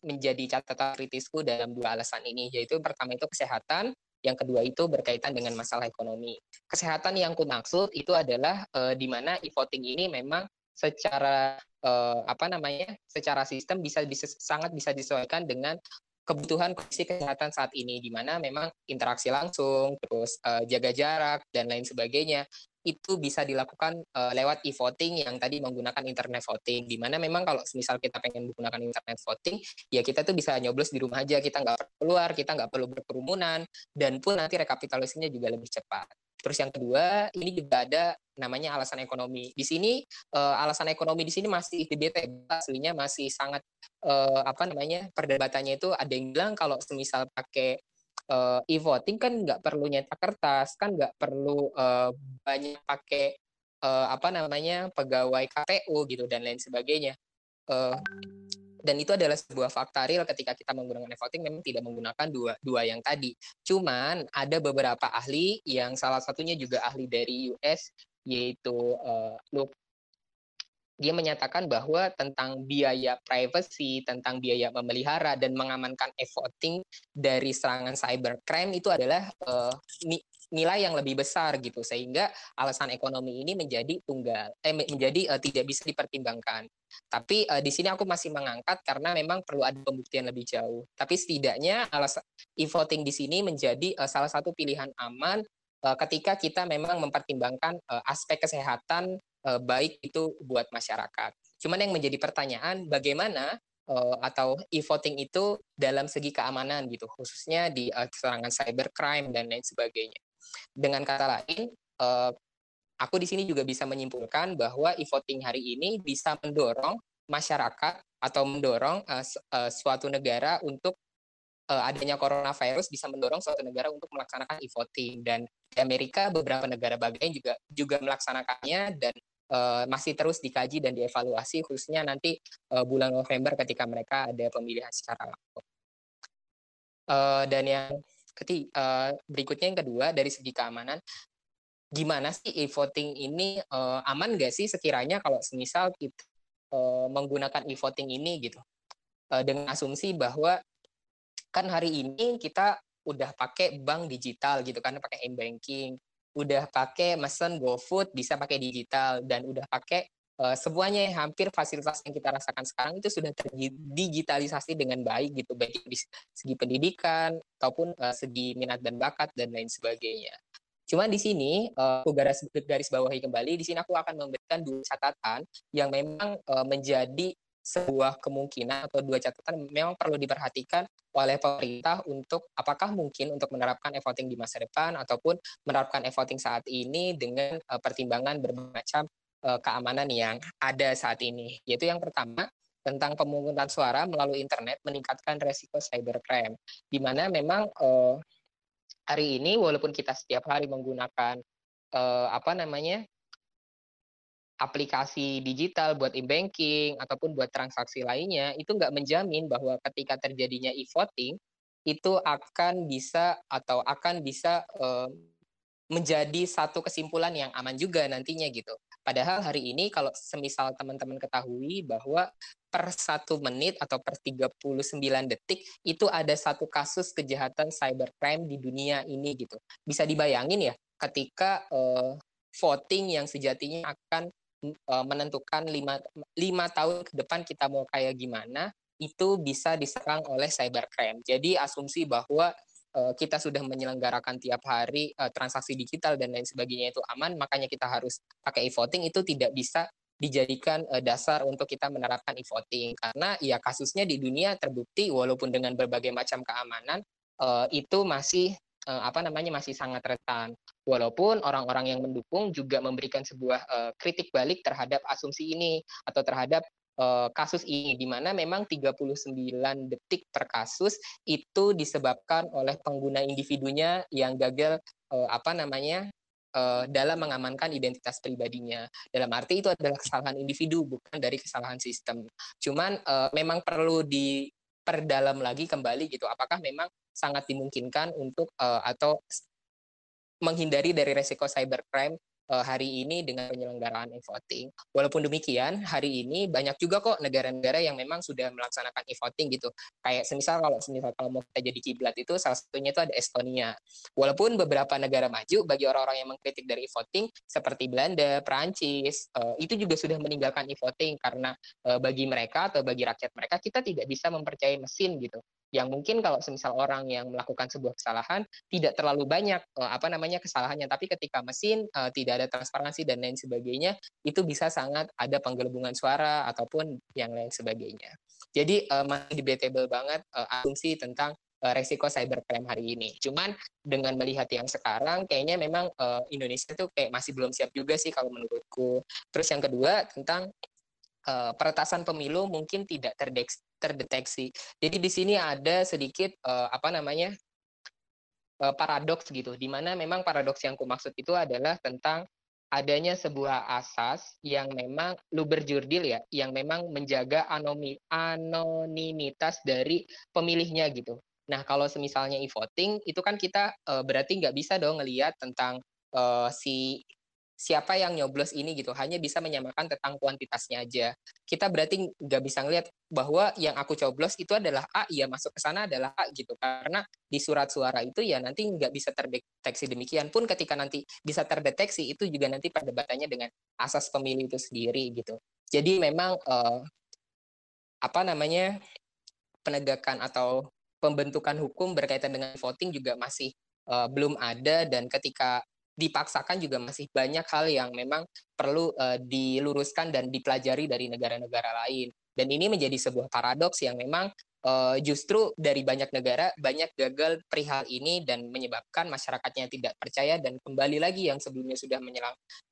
menjadi catatan kritisku dalam dua alasan ini, yaitu pertama itu kesehatan, yang kedua itu berkaitan dengan masalah ekonomi. Kesehatan yang ku maksud itu adalah e, di mana e-voting ini memang secara e, apa namanya, secara sistem bisa bisa sangat bisa disesuaikan dengan kebutuhan kondisi kesehatan saat ini di mana memang interaksi langsung terus e, jaga jarak dan lain sebagainya itu bisa dilakukan uh, lewat e-voting yang tadi menggunakan internet voting. Di mana memang kalau misal kita pengen menggunakan internet voting, ya kita tuh bisa nyoblos di rumah aja, kita nggak perlu keluar, kita nggak perlu berkerumunan, dan pun nanti rekapitulasinya juga lebih cepat. Terus yang kedua, ini juga ada namanya alasan ekonomi. Di sini uh, alasan ekonomi di sini masih debatable, aslinya masih sangat uh, apa namanya perdebatannya itu ada yang bilang kalau semisal pakai uh, e-voting kan nggak perlu nyetak kertas, kan nggak perlu uh, banyak pakai uh, apa namanya pegawai KPU gitu dan lain sebagainya. Uh, dan itu adalah sebuah fakta real ketika kita menggunakan e-voting memang tidak menggunakan dua dua yang tadi. Cuman ada beberapa ahli yang salah satunya juga ahli dari US yaitu uh, Luke dia menyatakan bahwa tentang biaya privacy, tentang biaya memelihara dan mengamankan e-voting dari serangan cybercrime itu adalah uh, nilai yang lebih besar gitu sehingga alasan ekonomi ini menjadi tunggal eh menjadi uh, tidak bisa dipertimbangkan. Tapi uh, di sini aku masih mengangkat karena memang perlu ada pembuktian lebih jauh. Tapi setidaknya alasan e-voting di sini menjadi uh, salah satu pilihan aman ketika kita memang mempertimbangkan uh, aspek kesehatan uh, baik itu buat masyarakat. Cuman yang menjadi pertanyaan bagaimana atau e-voting itu dalam segi keamanan gitu, khususnya di serangan cybercrime dan lain sebagainya. Dengan kata lain, aku di sini juga bisa menyimpulkan bahwa e-voting hari ini bisa mendorong masyarakat atau mendorong suatu negara untuk uh, adanya coronavirus bisa mendorong suatu negara untuk melaksanakan e-voting dan di Amerika beberapa negara bagian juga juga melaksanakannya dan uh, masih terus dikaji dan dievaluasi khususnya nanti uh, bulan November ketika mereka ada pemilihan secara langsung. Uh, dan yang ketiga, uh, berikutnya yang kedua dari segi keamanan gimana sih e-voting ini uh, aman nggak sih sekiranya kalau semisal kita uh, menggunakan e-voting ini gitu uh, dengan asumsi bahwa kan hari ini kita udah pakai bank digital gitu kan pakai m-banking udah pakai mesen GoFood bisa pakai digital dan udah pakai uh, semuanya hampir fasilitas yang kita rasakan sekarang itu sudah terdigitalisasi dengan baik gitu baik di segi pendidikan ataupun uh, segi minat dan bakat dan lain sebagainya. Cuma di sini uh, aku garis garis bawahi kembali di sini aku akan memberikan dua catatan yang memang uh, menjadi sebuah kemungkinan atau dua catatan memang perlu diperhatikan oleh pemerintah untuk apakah mungkin untuk menerapkan e-voting di masa depan ataupun menerapkan e-voting saat ini dengan uh, pertimbangan berbagai macam uh, keamanan yang ada saat ini. Yaitu yang pertama tentang pemungutan suara melalui internet meningkatkan resiko cybercrime, di mana memang uh, hari ini walaupun kita setiap hari menggunakan uh, apa namanya aplikasi digital buat e-banking ataupun buat transaksi lainnya itu nggak menjamin bahwa ketika terjadinya e-voting itu akan bisa atau akan bisa uh, menjadi satu kesimpulan yang aman juga nantinya gitu. Padahal hari ini kalau semisal teman-teman ketahui bahwa per satu menit atau per 39 detik itu ada satu kasus kejahatan cybercrime di dunia ini gitu. Bisa dibayangin ya ketika uh, voting yang sejatinya akan uh, menentukan lima, lima tahun ke depan kita mau kayak gimana itu bisa diserang oleh cybercrime. Jadi asumsi bahwa Eh, kita sudah menyelenggarakan tiap hari uh, transaksi digital dan lain sebagainya itu aman, makanya kita harus pakai e-voting itu tidak bisa dijadikan uh, dasar untuk kita menerapkan e-voting karena ya kasusnya di dunia terbukti walaupun dengan berbagai macam keamanan uh, itu masih uh, apa namanya masih sangat rentan. Walaupun orang-orang yang mendukung juga memberikan sebuah uh, kritik balik terhadap asumsi ini atau terhadap uh, kasus ini di mana memang 39 detik per kasus itu disebabkan oleh pengguna individunya yang gagal apa namanya dalam mengamankan identitas pribadinya. Dalam arti itu adalah kesalahan individu bukan dari kesalahan sistem. Cuman memang perlu diperdalam lagi kembali gitu. Apakah memang sangat dimungkinkan untuk uh, atau menghindari dari resiko cybercrime hari ini dengan penyelenggaraan e-voting. Walaupun demikian, hari ini banyak juga kok negara-negara yang memang sudah melaksanakan e-voting gitu. Kayak semisal kalau semisal kalau mau kita jadi kiblat itu salah satunya itu ada Estonia. Walaupun beberapa negara maju bagi orang-orang yang mengkritik dari e-voting seperti Belanda, Perancis, uh, itu juga sudah meninggalkan e-voting karena uh, bagi mereka atau bagi rakyat mereka kita tidak bisa mempercayai mesin gitu yang mungkin kalau semisal orang yang melakukan sebuah kesalahan tidak terlalu banyak apa namanya kesalahannya tapi ketika mesin uh, ada transparansi dan lain sebagainya itu bisa sangat ada penggelembungan suara ataupun yang lain sebagainya. Jadi uh, masih debatable banget uh, asumsi tentang uh, resiko cybercrime hari ini. Cuman dengan melihat yang sekarang kayaknya memang uh, Indonesia tuh kayak masih belum siap juga sih kalau menurutku. Terus yang kedua tentang uh, peretasan pemilu mungkin tidak terdeteksi. Jadi di sini ada sedikit uh, apa namanya uh, paradoks gitu, di mana memang paradoks yang kumaksud itu adalah tentang adanya sebuah asas yang memang luber jurdil ya, yang memang menjaga anomi, anonimitas dari pemilihnya gitu. Nah kalau semisalnya e-voting itu kan kita uh, berarti nggak bisa dong ngelihat tentang uh, si siapa yang nyoblos ini gitu hanya bisa menyamakan tentang kuantitasnya aja. Kita berarti nggak bisa ngelihat bahwa yang aku coblos itu adalah A ya masuk ke sana adalah A gitu. Karena di surat suara itu ya nanti nggak bisa terdeteksi demikian pun ketika nanti bisa terdeteksi itu juga nanti perdebatannya dengan asas pemilih itu sendiri gitu. Jadi memang uh, apa namanya penegakan atau pembentukan hukum berkaitan dengan voting juga masih uh, belum ada dan ketika dipaksakan juga masih banyak hal yang memang perlu uh, diluruskan dan dipelajari dari negara-negara lain. Dan ini menjadi sebuah paradoks yang memang uh, justru dari banyak negara banyak gagal perihal ini dan menyebabkan masyarakatnya tidak percaya dan kembali lagi yang sebelumnya sudah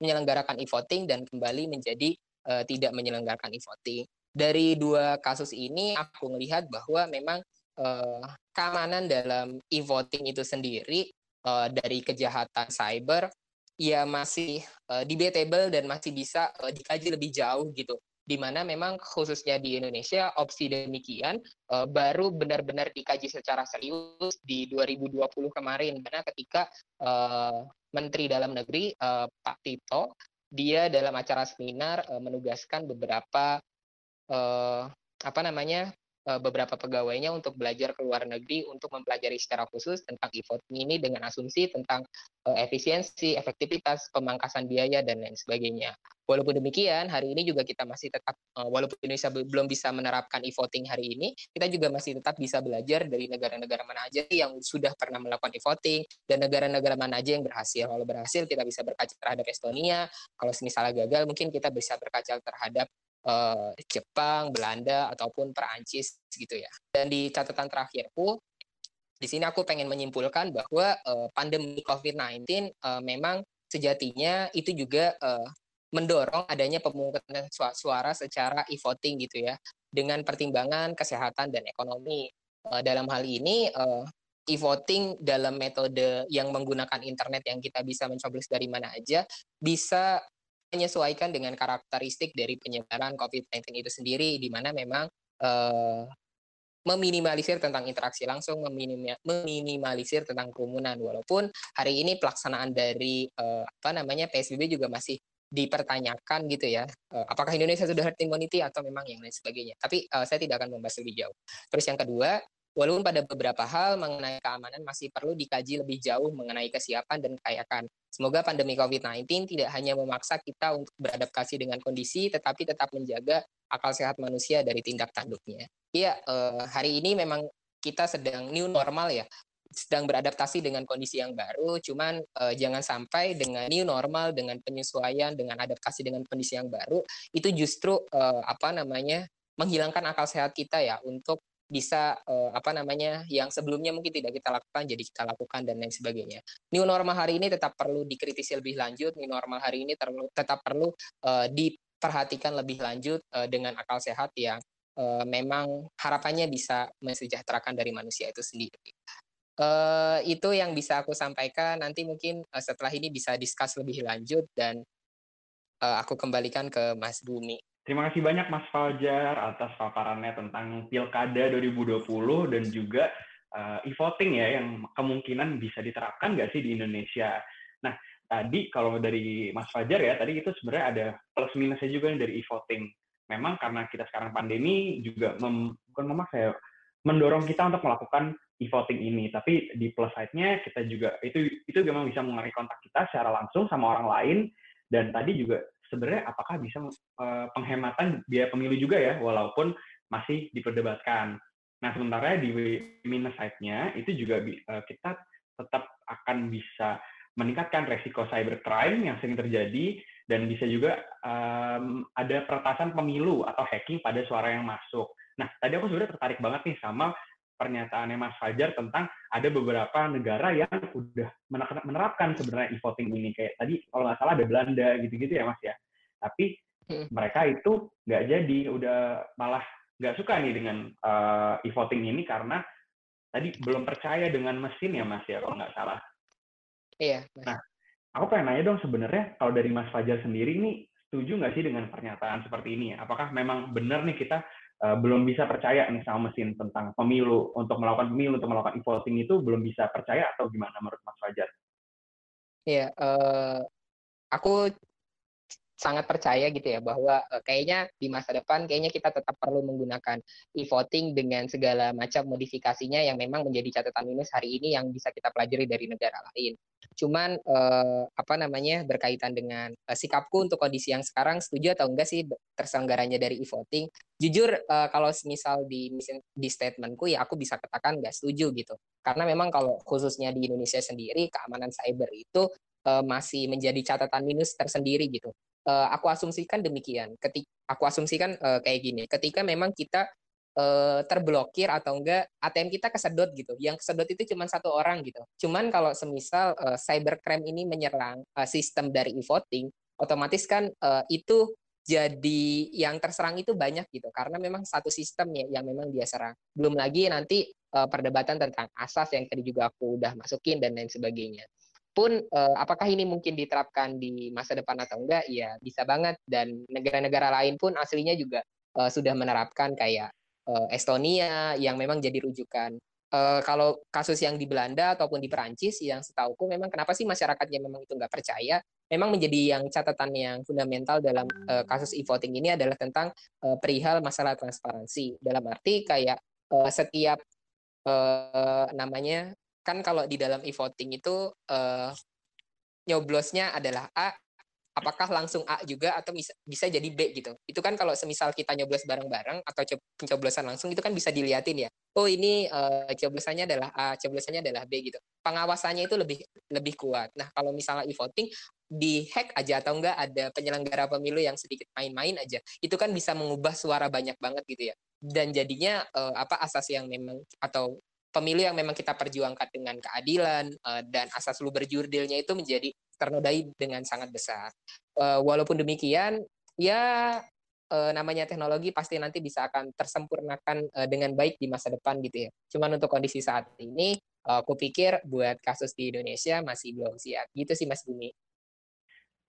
menyelenggarakan e-voting dan kembali menjadi uh, tidak menyelenggarakan e-voting. Dari dua kasus ini aku melihat bahwa memang uh, keamanan dalam e-voting itu sendiri uh, dari kejahatan cyber ya masih uh, debatable dan masih bisa uh, dikaji lebih jauh gitu. Di mana memang khususnya di Indonesia opsi demikian uh, baru benar-benar dikaji secara serius di 2020 kemarin. Karena ketika uh, Menteri Dalam Negeri uh, Pak Tito dia dalam acara seminar uh, menugaskan beberapa uh, apa namanya beberapa pegawainya untuk belajar ke luar negeri untuk mempelajari secara khusus tentang e-voting ini dengan asumsi tentang uh, efisiensi, efektivitas, pemangkasan biaya dan lain sebagainya. Walaupun demikian, hari ini juga kita masih tetap uh, walaupun Indonesia belum bisa menerapkan e-voting hari ini, kita juga masih tetap bisa belajar dari negara-negara mana aja yang sudah pernah melakukan e-voting dan negara-negara mana aja yang berhasil. Kalau berhasil kita bisa berkaca terhadap Estonia, kalau misalnya gagal mungkin kita bisa berkaca terhadap uh, Jepang, Belanda ataupun Perancis gitu ya. Dan di catatan terakhirku di sini aku pengen menyimpulkan bahwa uh, pandemi COVID-19 uh, memang sejatinya itu juga uh, mendorong adanya pemungutan suara secara e-voting gitu ya dengan pertimbangan kesehatan dan ekonomi. Dalam hal ini e-voting dalam metode yang menggunakan internet yang kita bisa mencoblos dari mana aja bisa menyesuaikan dengan karakteristik dari penyebaran COVID-19 itu sendiri, di mana memang uh, meminimalisir tentang interaksi langsung, meminimalisir tentang kerumunan. Walaupun hari ini pelaksanaan dari uh, apa namanya PSBB juga masih dipertanyakan gitu ya, uh, apakah Indonesia sudah herd immunity atau memang yang lain sebagainya. Tapi uh, saya tidak akan membahas lebih jauh. Terus yang kedua, Walaupun pada beberapa hal mengenai keamanan masih perlu dikaji lebih jauh mengenai kesiapan dan kekayakan. Semoga pandemi COVID-19 tidak hanya memaksa kita untuk beradaptasi dengan kondisi, tetapi tetap menjaga akal sehat manusia dari tindak tanduknya. Iya, eh, hari ini memang kita sedang new normal ya, sedang beradaptasi dengan kondisi yang baru. Cuman eh, jangan sampai dengan new normal, dengan penyesuaian, dengan adaptasi dengan kondisi yang baru, itu justru eh, apa namanya menghilangkan akal sehat kita ya untuk bisa uh, apa namanya yang sebelumnya mungkin tidak kita lakukan jadi kita lakukan dan lain sebagainya. New normal hari ini tetap perlu dikritisi lebih lanjut. New normal hari ini terlalu, tetap perlu uh, diperhatikan lebih lanjut uh, dengan akal sehat yang uh, memang harapannya bisa mensejahterakan dari manusia itu sendiri. Uh, itu yang bisa aku sampaikan. Nanti mungkin uh, setelah ini bisa diskus lebih lanjut dan uh, aku kembalikan ke Mas Bumi. Terima kasih banyak Mas Fajar atas paparannya tentang Pilkada 2020 dan juga uh, e-voting ya yang kemungkinan bisa diterapkan nggak sih di Indonesia. Nah, tadi kalau dari Mas Fajar ya, tadi itu sebenarnya ada plus minusnya juga dari e-voting. Memang karena kita sekarang pandemi juga mem, bukan memaksa ya, mendorong kita untuk melakukan e-voting ini. Tapi di plus side-nya kita juga itu itu memang bisa mengenai kontak kita secara langsung sama orang lain dan tadi juga sebenarnya apakah bisa uh, penghematan biaya pemilu juga ya, walaupun masih diperdebatkan. Nah, sementara di minus side-nya itu juga uh, kita tetap akan bisa meningkatkan resiko cybercrime yang sering terjadi dan bisa juga um, ada peretasan pemilu atau hacking pada suara yang masuk. Nah, tadi aku sebenarnya tertarik banget nih sama pernyataannya Mas Fajar tentang ada beberapa negara yang udah menerapkan sebenarnya e-voting ini kayak tadi kalau nggak salah ada Belanda gitu-gitu ya Mas ya. Tapi hmm. mereka itu nggak jadi, udah malah nggak suka nih dengan uh, e-voting ini karena tadi belum percaya dengan mesin ya Mas ya kalau nggak salah. Iya. Nah, aku pengen nanya dong sebenarnya kalau dari Mas Fajar sendiri ini setuju nggak sih dengan pernyataan seperti ini? Apakah memang benar nih kita uh, belum bisa percaya nih sama mesin tentang pemilu untuk melakukan pemilu untuk melakukan e-voting itu belum bisa percaya atau gimana menurut Mas Fajar? Iya, uh, aku sangat percaya gitu ya bahwa uh, kayaknya di masa depan kayaknya kita tetap perlu menggunakan e-voting dengan segala macam modifikasinya yang memang menjadi catatan minus hari ini yang bisa kita pelajari dari negara lain. Cuman uh, apa namanya berkaitan dengan uh, sikapku untuk kondisi yang sekarang setuju atau enggak sih terselenggaranya dari e-voting? Jujur uh, kalau misal di di statementku ya aku bisa katakan nggak setuju gitu. Karena memang kalau khususnya di Indonesia sendiri keamanan cyber itu masih menjadi catatan minus tersendiri gitu. Uh, aku asumsikan demikian. Ketika aku asumsikan uh, kayak gini, ketika memang kita uh, terblokir atau enggak ATM kita kesedot gitu. Yang kesedot itu cuma satu orang gitu. Cuman kalau semisal uh, cybercrime ini menyerang uh, sistem dari e-voting, otomatis kan uh, itu jadi yang terserang itu banyak gitu karena memang satu sistem ya yang memang dia serang. Belum lagi nanti uh, perdebatan tentang asas yang tadi juga aku udah masukin dan lain sebagainya. Pun uh, apakah ini mungkin diterapkan di masa depan atau enggak? Ya bisa banget dan negara-negara lain pun aslinya juga uh, sudah menerapkan kayak uh, Estonia yang memang jadi rujukan. Uh, kalau kasus yang di Belanda ataupun di Perancis yang setauku memang kenapa sih masyarakatnya memang itu nggak percaya memang menjadi yang catatan yang fundamental dalam uh, kasus e-voting ini adalah tentang uh, perihal masalah transparansi. Dalam arti kayak setiap namanya kan kalau di dalam e-voting itu uh, nyoblosnya adalah A, apakah langsung A juga atau bisa, bisa jadi B gitu. Itu kan kalau semisal kita nyoblos bareng-bareng atau pencoblosan langsung itu kan bisa dilihatin ya. Oh ini uh, coblosannya adalah A, coblosannya adalah B gitu. Pengawasannya itu lebih lebih kuat. Nah kalau misalnya e-voting di hack aja atau enggak ada penyelenggara pemilu yang sedikit main-main aja, itu kan bisa mengubah suara banyak banget gitu ya. Dan jadinya uh, apa asas yang memang atau pemilu yang memang kita perjuangkan dengan keadilan uh, dan asas lu berjurdilnya itu menjadi ternodai dengan sangat besar. Uh, walaupun demikian, ya uh, namanya teknologi pasti nanti bisa akan tersempurnakan uh, dengan baik di masa depan gitu ya. Cuman untuk kondisi saat ini, uh, aku pikir buat kasus di Indonesia masih belum siap. Gitu sih Mas Bumi.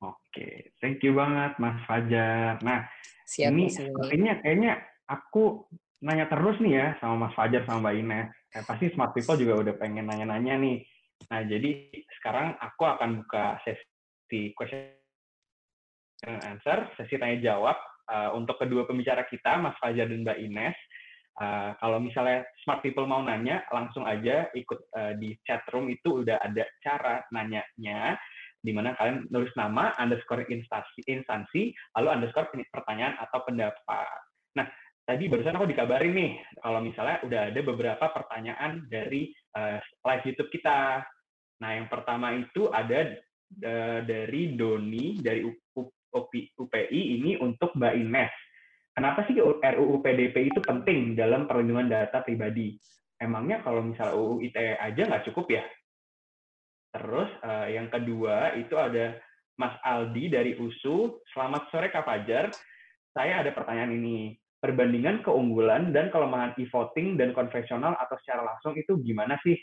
Oke, thank you banget Mas Fajar. Nah, siap, ini sepertinya kayaknya aku nanya terus nih ya sama Mas Fajar sama Mbak Ines. Eh, pasti smart people juga udah pengen nanya-nanya nih Nah, jadi sekarang aku akan buka sesi question and answer, sesi tanya jawab uh, untuk kedua pembicara kita, Mas Fajar dan Mbak Ines. Uh, kalau misalnya smart people mau nanya, langsung aja ikut uh, di chat room itu udah ada cara nanyanya, di mana kalian nulis nama, underscore instansi, instansi, lalu underscore pertanyaan atau pendapat. Nah, tadi barusan aku dikabarin nih, kalau misalnya udah ada beberapa pertanyaan dari uh, live YouTube kita. Nah, yang pertama itu ada uh, dari Doni dari UPI ini untuk Mbak Ines. Kenapa sih RUU PDP itu penting dalam perlindungan data pribadi? Emangnya kalau misalnya UU ITE aja nggak cukup ya? Terus uh, yang kedua itu ada Mas Aldi dari USU. Selamat sore Kak Fajar. Saya ada pertanyaan ini. Perbandingan keunggulan dan kelemahan e-voting dan konvensional atau secara langsung itu gimana sih?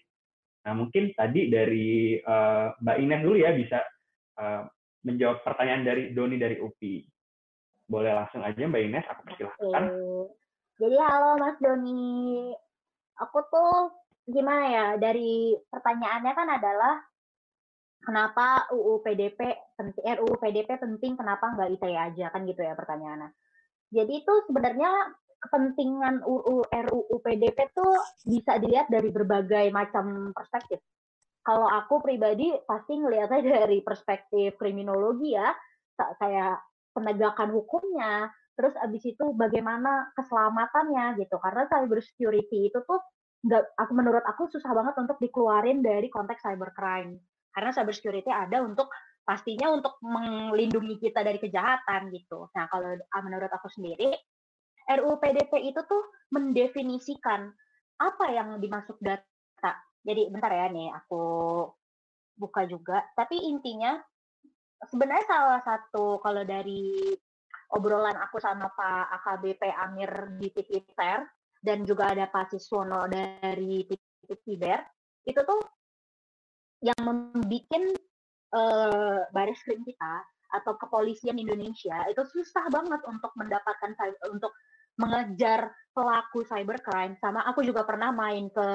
Nah, mungkin tadi dari uh, Mbak Ines dulu ya bisa uh, menjawab pertanyaan dari Doni dari UPI. Boleh langsung aja Mbak Ines, aku persilahkan. Oke. Jadi halo Mas Doni. Aku tuh gimana ya, dari pertanyaannya kan adalah kenapa UU PDP penting, RUU PDP penting, kenapa nggak ITE aja, kan gitu ya pertanyaannya. Jadi itu sebenarnya kepentingan UU RUU PDP tuh bisa dilihat dari berbagai macam perspektif. Kalau aku pribadi pasti ngelihatnya dari perspektif kriminologi ya, kayak penegakan hukumnya, terus abis itu bagaimana keselamatannya gitu. Karena cyber security itu tuh nggak, aku menurut aku susah banget untuk dikeluarin dari konteks cybercrime. Karena cyber security ada untuk pastinya untuk melindungi kita dari kejahatan gitu. Nah kalau menurut aku sendiri RUU PDP itu tuh mendefinisikan apa yang dimasuk data. Jadi bentar ya nih aku buka juga. Tapi intinya sebenarnya salah satu kalau dari obrolan aku sama Pak AKBP Amir di TV Fair dan juga ada Pak Siswono dari TV itu tuh yang membuat uh, baris krim kita atau kepolisian Indonesia itu susah banget untuk mendapatkan untuk mengejar pelaku cybercrime. Sama aku juga pernah main ke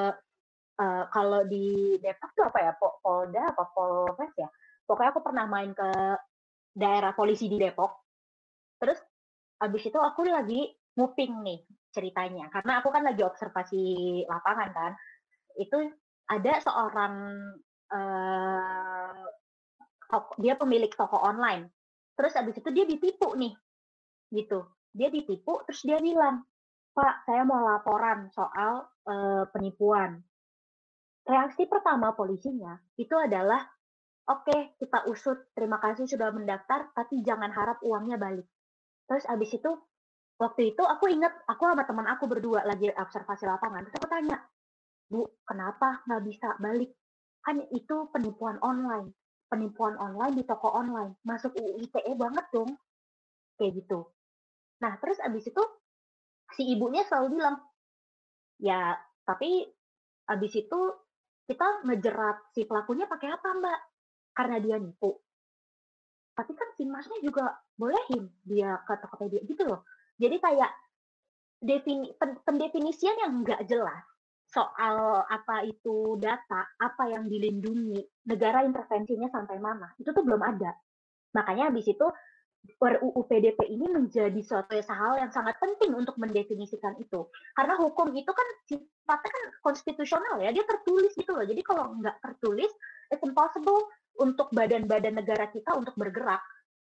uh, kalau di Depok tuh apa ya? Polda apa Polres ya? Pokoknya aku pernah main ke daerah polisi di Depok. Terus abis itu aku lagi nguping nih ceritanya. Karena aku kan lagi observasi lapangan kan. Itu ada seorang uh, dia pemilik toko online terus abis itu dia ditipu nih gitu dia ditipu terus dia bilang pak saya mau laporan soal uh, penipuan reaksi pertama polisinya itu adalah oke okay, kita usut, terima kasih sudah mendaftar, tapi jangan harap uangnya balik. Terus abis itu, waktu itu aku ingat, aku sama teman aku berdua lagi observasi lapangan, terus aku tanya, Bu, kenapa nggak bisa balik? Kan itu penipuan online. Penipuan online di toko online. Masuk UU ITE banget dong. Kayak gitu. Nah, terus abis itu, si ibunya selalu bilang, ya, tapi abis itu kita ngejerat si pelakunya pakai apa mbak? Karena dia nipu. Tapi kan si masnya juga bolehin dia ke Tokopedia gitu loh. Jadi kayak defini, pendefinisian yang nggak jelas soal apa itu data, apa yang dilindungi, negara intervensinya sampai mana, itu tuh belum ada. Makanya habis itu RUU PDP ini menjadi suatu hal yang sangat penting untuk mendefinisikan itu. Karena hukum itu kan sifatnya kan konstitusional ya, dia tertulis gitu loh. Jadi kalau nggak tertulis, it's impossible untuk badan-badan negara kita untuk bergerak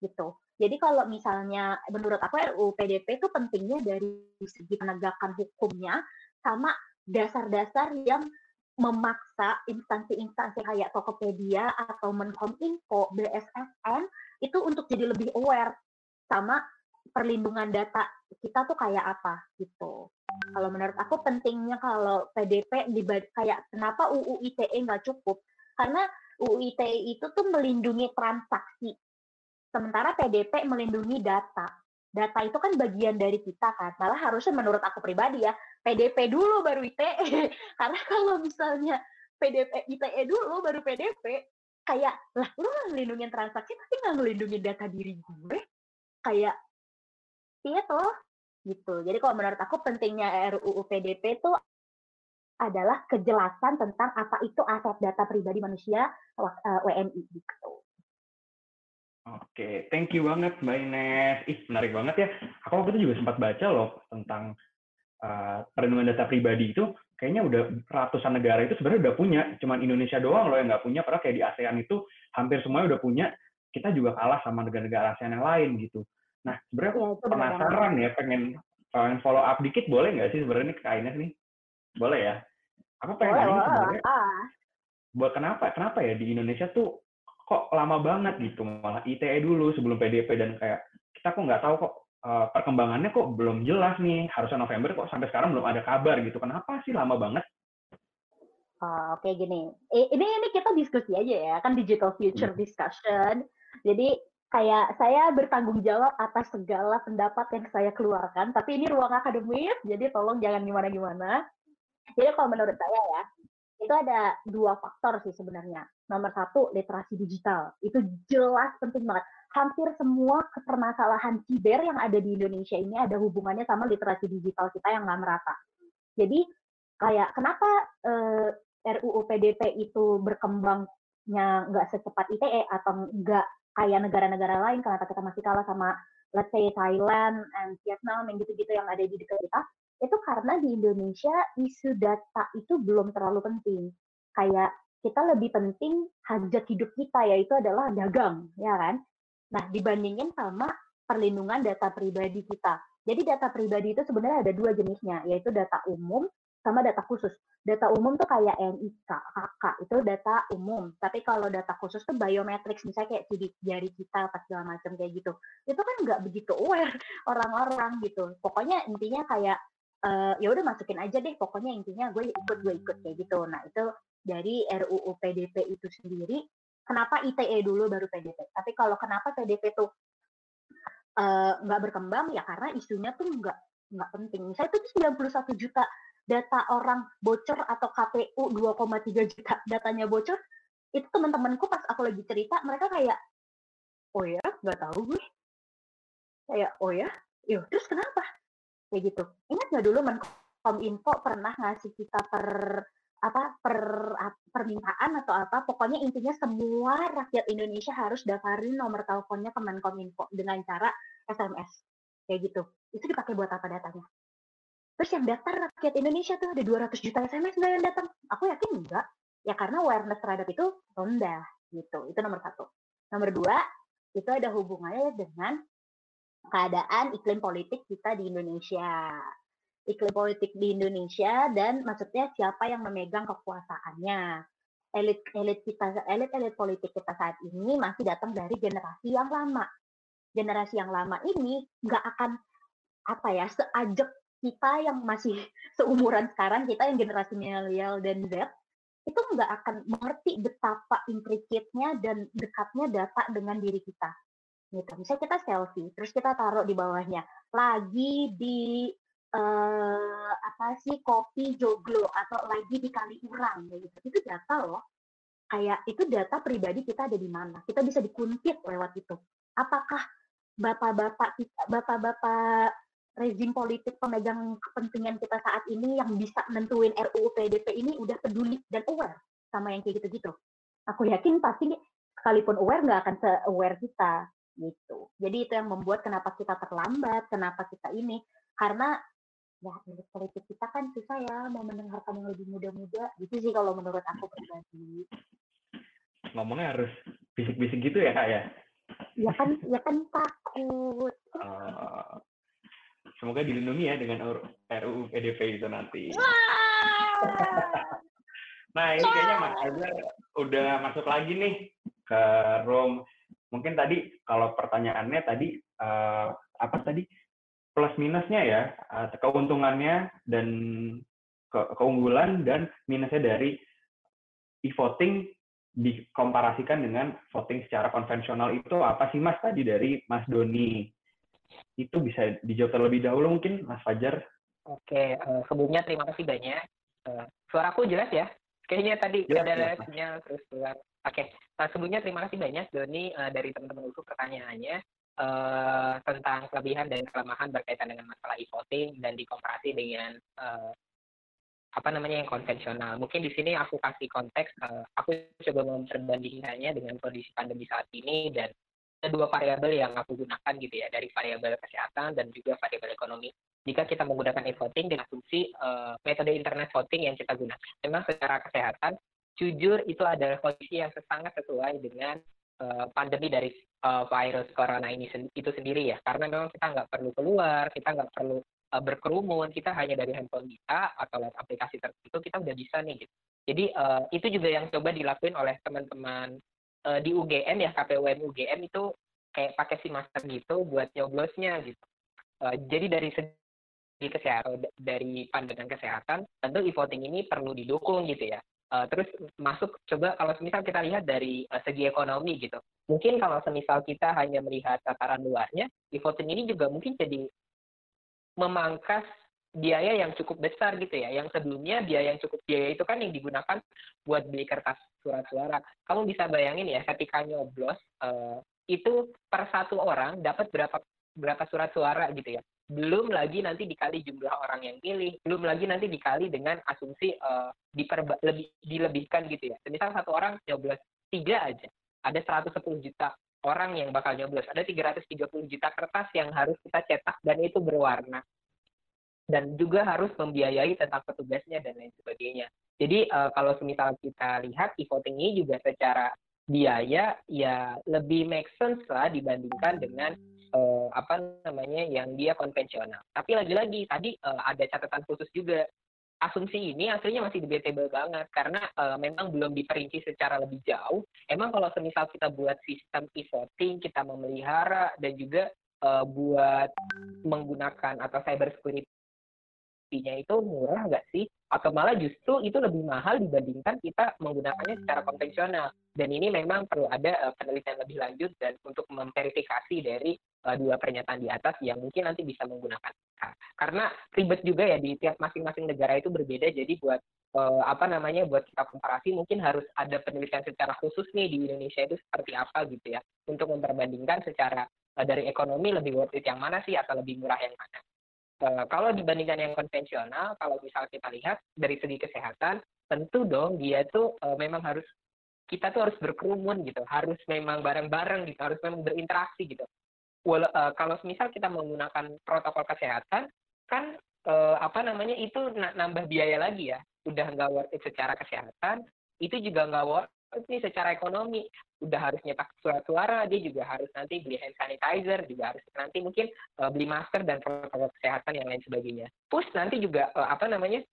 gitu. Jadi kalau misalnya menurut aku RUU PDP itu pentingnya dari segi penegakan hukumnya sama dasar-dasar yang memaksa instansi-instansi kayak Tokopedia atau Menkominfo, BSSN itu untuk jadi lebih aware sama perlindungan data kita tuh kayak apa gitu. Kalau menurut aku pentingnya kalau PDP kayak kenapa UU ITE nggak cukup? Karena UU ITE itu tuh melindungi transaksi, sementara PDP melindungi data. Data itu kan bagian dari kita kan. Malah harusnya menurut aku pribadi ya, PDP dulu baru ITE. Karena kalau misalnya PDP ITE dulu baru PDP, kayak lah lu ngelindungin transaksi tapi nggak ngelindungin data diri gue kayak iya toh gitu jadi kalau menurut aku pentingnya RUU PDP itu adalah kejelasan tentang apa itu aset data pribadi manusia WNI eh, gitu. Oke, thank you banget Mbak Ines. Ih, menarik banget ya. Aku waktu itu juga sempat baca loh tentang uh, perlindungan data pribadi itu kayaknya udah ratusan negara itu sebenarnya udah punya, cuman Indonesia doang loh yang nggak punya, padahal kayak di ASEAN itu hampir semuanya udah punya, kita juga kalah sama negara-negara ASEAN yang lain gitu. Nah, sebenarnya aku ya, penasaran ya, pengen pengen follow up dikit. Boleh nggak sih sebenarnya ke nih? Boleh ya? Aku pengen nanya sebenarnya, buat kenapa kenapa ya di Indonesia tuh kok lama banget gitu? Malah ITE dulu sebelum PDP dan kayak kita kok nggak tahu kok uh, perkembangannya kok belum jelas nih. Harusnya November kok sampai sekarang belum ada kabar gitu. Kenapa sih lama banget? Uh, Oke okay, gini, ini ini kita diskusi aja ya, kan digital future hmm. discussion. Jadi kayak saya bertanggung jawab atas segala pendapat yang saya keluarkan, tapi ini ruang akademis, jadi tolong jangan gimana-gimana. Jadi kalau menurut saya ya, itu ada dua faktor sih sebenarnya. Nomor satu, literasi digital. Itu jelas penting banget hampir semua permasalahan siber yang ada di Indonesia ini ada hubungannya sama literasi digital kita yang nggak merata. Jadi kayak kenapa uh, eh, RUU PDP itu berkembangnya nggak secepat ITE atau nggak kayak negara-negara lain? Karena kita masih kalah sama let's say Thailand and Vietnam yang gitu-gitu yang ada di dekat kita? Itu karena di Indonesia isu data itu belum terlalu penting. Kayak kita lebih penting hajat hidup kita yaitu adalah dagang ya kan Nah, dibandingin sama perlindungan data pribadi kita. Jadi data pribadi itu sebenarnya ada dua jenisnya, yaitu data umum sama data khusus. Data umum tuh kayak NIK, KK, itu data umum. Tapi kalau data khusus tuh biometrics, misalnya kayak sidik jari kita, apa segala macam kayak gitu. Itu kan nggak begitu aware orang-orang gitu. Pokoknya intinya kayak, uh, ya udah masukin aja deh, pokoknya intinya gue ikut, gue ikut kayak gitu. Nah itu dari RUU PDP itu sendiri kenapa ITE dulu baru PDP. Tapi kalau kenapa PDP tuh uh, nggak berkembang ya karena isunya tuh nggak nggak penting. Misalnya itu 91 juta data orang bocor atau KPU 2,3 juta datanya bocor, itu teman-temanku pas aku lagi cerita mereka kayak oh ya nggak tahu gue kayak oh ya yuk terus kenapa kayak gitu ingat nggak dulu Menkom Info pernah ngasih kita per apa per permintaan atau apa pokoknya intinya semua rakyat Indonesia harus daftarin nomor teleponnya ke Menkominfo dengan cara SMS kayak gitu. Itu dipakai buat apa datanya? Terus yang daftar rakyat Indonesia tuh ada 200 juta SMS nggak yang datang? Aku yakin enggak ya karena awareness terhadap itu rendah gitu. Itu nomor satu. Nomor dua itu ada hubungannya dengan keadaan iklim politik kita di Indonesia iklim politik di Indonesia dan maksudnya siapa yang memegang kekuasaannya. elit elit kita elit elit politik kita saat ini masih datang dari generasi yang lama. Generasi yang lama ini nggak akan apa ya seajak kita yang masih seumuran sekarang kita yang generasi milenial dan Z itu nggak akan mengerti betapa intricate-nya dan dekatnya data dengan diri kita. Gitu. Misalnya kita selfie terus kita taruh di bawahnya lagi di uh, apa sih kopi joglo atau lagi di kali urang gitu. Itu data loh. Kayak itu data pribadi kita ada di mana. Kita bisa dikuntit lewat itu. Apakah bapak-bapak kita bapak-bapak rezim politik pemegang kepentingan kita saat ini yang bisa nentuin RUU PDP ini udah peduli dan aware sama yang kayak gitu-gitu? Aku yakin pasti sekalipun aware nggak akan se-aware kita gitu. Jadi itu yang membuat kenapa kita terlambat, kenapa kita ini. Karena ya elit politik kita kan susah ya mau mendengarkan yang lebih muda-muda gitu sih kalau menurut aku pribadi. Ngomongnya harus bisik-bisik gitu ya kak ya? Ya kan, ya kan takut. Uh, semoga dilindungi ya dengan RUU PDP itu nanti. nah ini kayaknya Mas Azhar udah masuk lagi nih ke room mungkin tadi kalau pertanyaannya tadi uh, apa tadi plus minusnya ya uh, keuntungannya dan ke keunggulan dan minusnya dari e-voting dikomparasikan dengan voting secara konvensional. Itu apa sih Mas? Tadi dari Mas Doni. Itu bisa dijawab terlebih dahulu mungkin Mas Fajar. Oke uh, sebelumnya terima kasih banyak. Uh, suaraku jelas ya? Kayaknya tadi jelas, ada sinyal terus keluar. Oke, okay. sebelumnya terima kasih banyak Doni uh, dari teman-teman USU pertanyaannya uh, tentang kelebihan dan kelemahan berkaitan dengan masalah e-voting dan dikomparasi dengan uh, apa namanya yang konvensional. Mungkin di sini aku kasih konteks, uh, aku coba memperbandingkannya dengan kondisi pandemi saat ini dan ada dua variabel yang aku gunakan gitu ya, dari variabel kesehatan dan juga variabel ekonomi. Jika kita menggunakan e-voting dengan asumsi uh, metode internet voting yang kita gunakan, memang secara kesehatan jujur itu adalah kondisi yang sangat sesuai dengan uh, pandemi dari uh, virus corona ini sen itu sendiri ya. Karena memang kita nggak perlu keluar kita nggak perlu uh, berkerumun kita hanya dari handphone kita atau lewat aplikasi tertentu kita udah bisa nih gitu. Jadi uh, itu juga yang coba dilakuin oleh teman-teman uh, di UGM ya KPUN UGM itu kayak pakai si masker gitu buat nyoblosnya gitu. Uh, jadi dari segi kesehatan dari pandangan kesehatan tentu e-voting ini perlu didukung gitu ya Uh, terus masuk coba kalau misal kita lihat dari uh, segi ekonomi gitu. Mungkin kalau semisal kita hanya melihat tataran luarnya di voting ini juga mungkin jadi memangkas biaya yang cukup besar gitu ya. Yang sebelumnya biaya yang cukup biaya itu kan yang digunakan buat beli kertas surat suara kamu bisa bayangin ya ketika nyoblos uh, itu per satu orang dapat berapa berapa surat suara gitu ya belum lagi nanti dikali jumlah orang yang pilih, belum lagi nanti dikali dengan asumsi uh, diperba lebih dilebihkan gitu ya. Misal satu orang nyoblos tiga aja, ada 110 juta orang yang bakal nyoblos, ada 330 juta kertas yang harus kita cetak dan itu berwarna. Dan juga harus membiayai tentang petugasnya dan lain sebagainya. Jadi uh, kalau semisal kita lihat e-voting ini juga secara biaya ya lebih make sense lah dibandingkan dengan uh, apa namanya yang dia konvensional. Tapi lagi-lagi tadi uh, ada catatan khusus juga. Asumsi ini aslinya masih debatable banget karena uh, memang belum diperinci secara lebih jauh. Emang kalau semisal kita buat sistem e-voting, kita memelihara dan juga uh, buat menggunakan atau cyber security nya itu murah nggak sih? Atau malah justru itu lebih mahal dibandingkan kita menggunakannya secara konvensional. Dan ini memang perlu ada uh, penelitian lebih lanjut dan untuk memverifikasi dari uh, dua pernyataan di atas yang mungkin nanti bisa menggunakan. Karena ribet juga ya di tiap masing-masing negara itu berbeda. Jadi buat uh, apa namanya buat kita komparasi mungkin harus ada penelitian secara khusus nih di Indonesia itu seperti apa gitu ya untuk memperbandingkan secara dari ekonomi lebih worth it yang mana sih atau lebih murah yang mana. Uh, kalau dibandingkan yang konvensional, kalau misal kita lihat dari segi kesehatan, tentu dong dia tuh uh, memang harus kita tuh harus berkerumun gitu, harus memang bareng-bareng gitu, harus memang berinteraksi gitu. Well, uh, kalau misal kita menggunakan protokol kesehatan, kan uh, apa namanya itu nambah biaya lagi ya, udah nggak worth it secara kesehatan, itu juga nggak worth ini secara ekonomi udah harus nyetak surat suara dia juga harus nanti beli hand sanitizer juga harus nanti mungkin uh, beli masker dan protokol kesehatan yang lain sebagainya plus nanti juga uh, apa namanya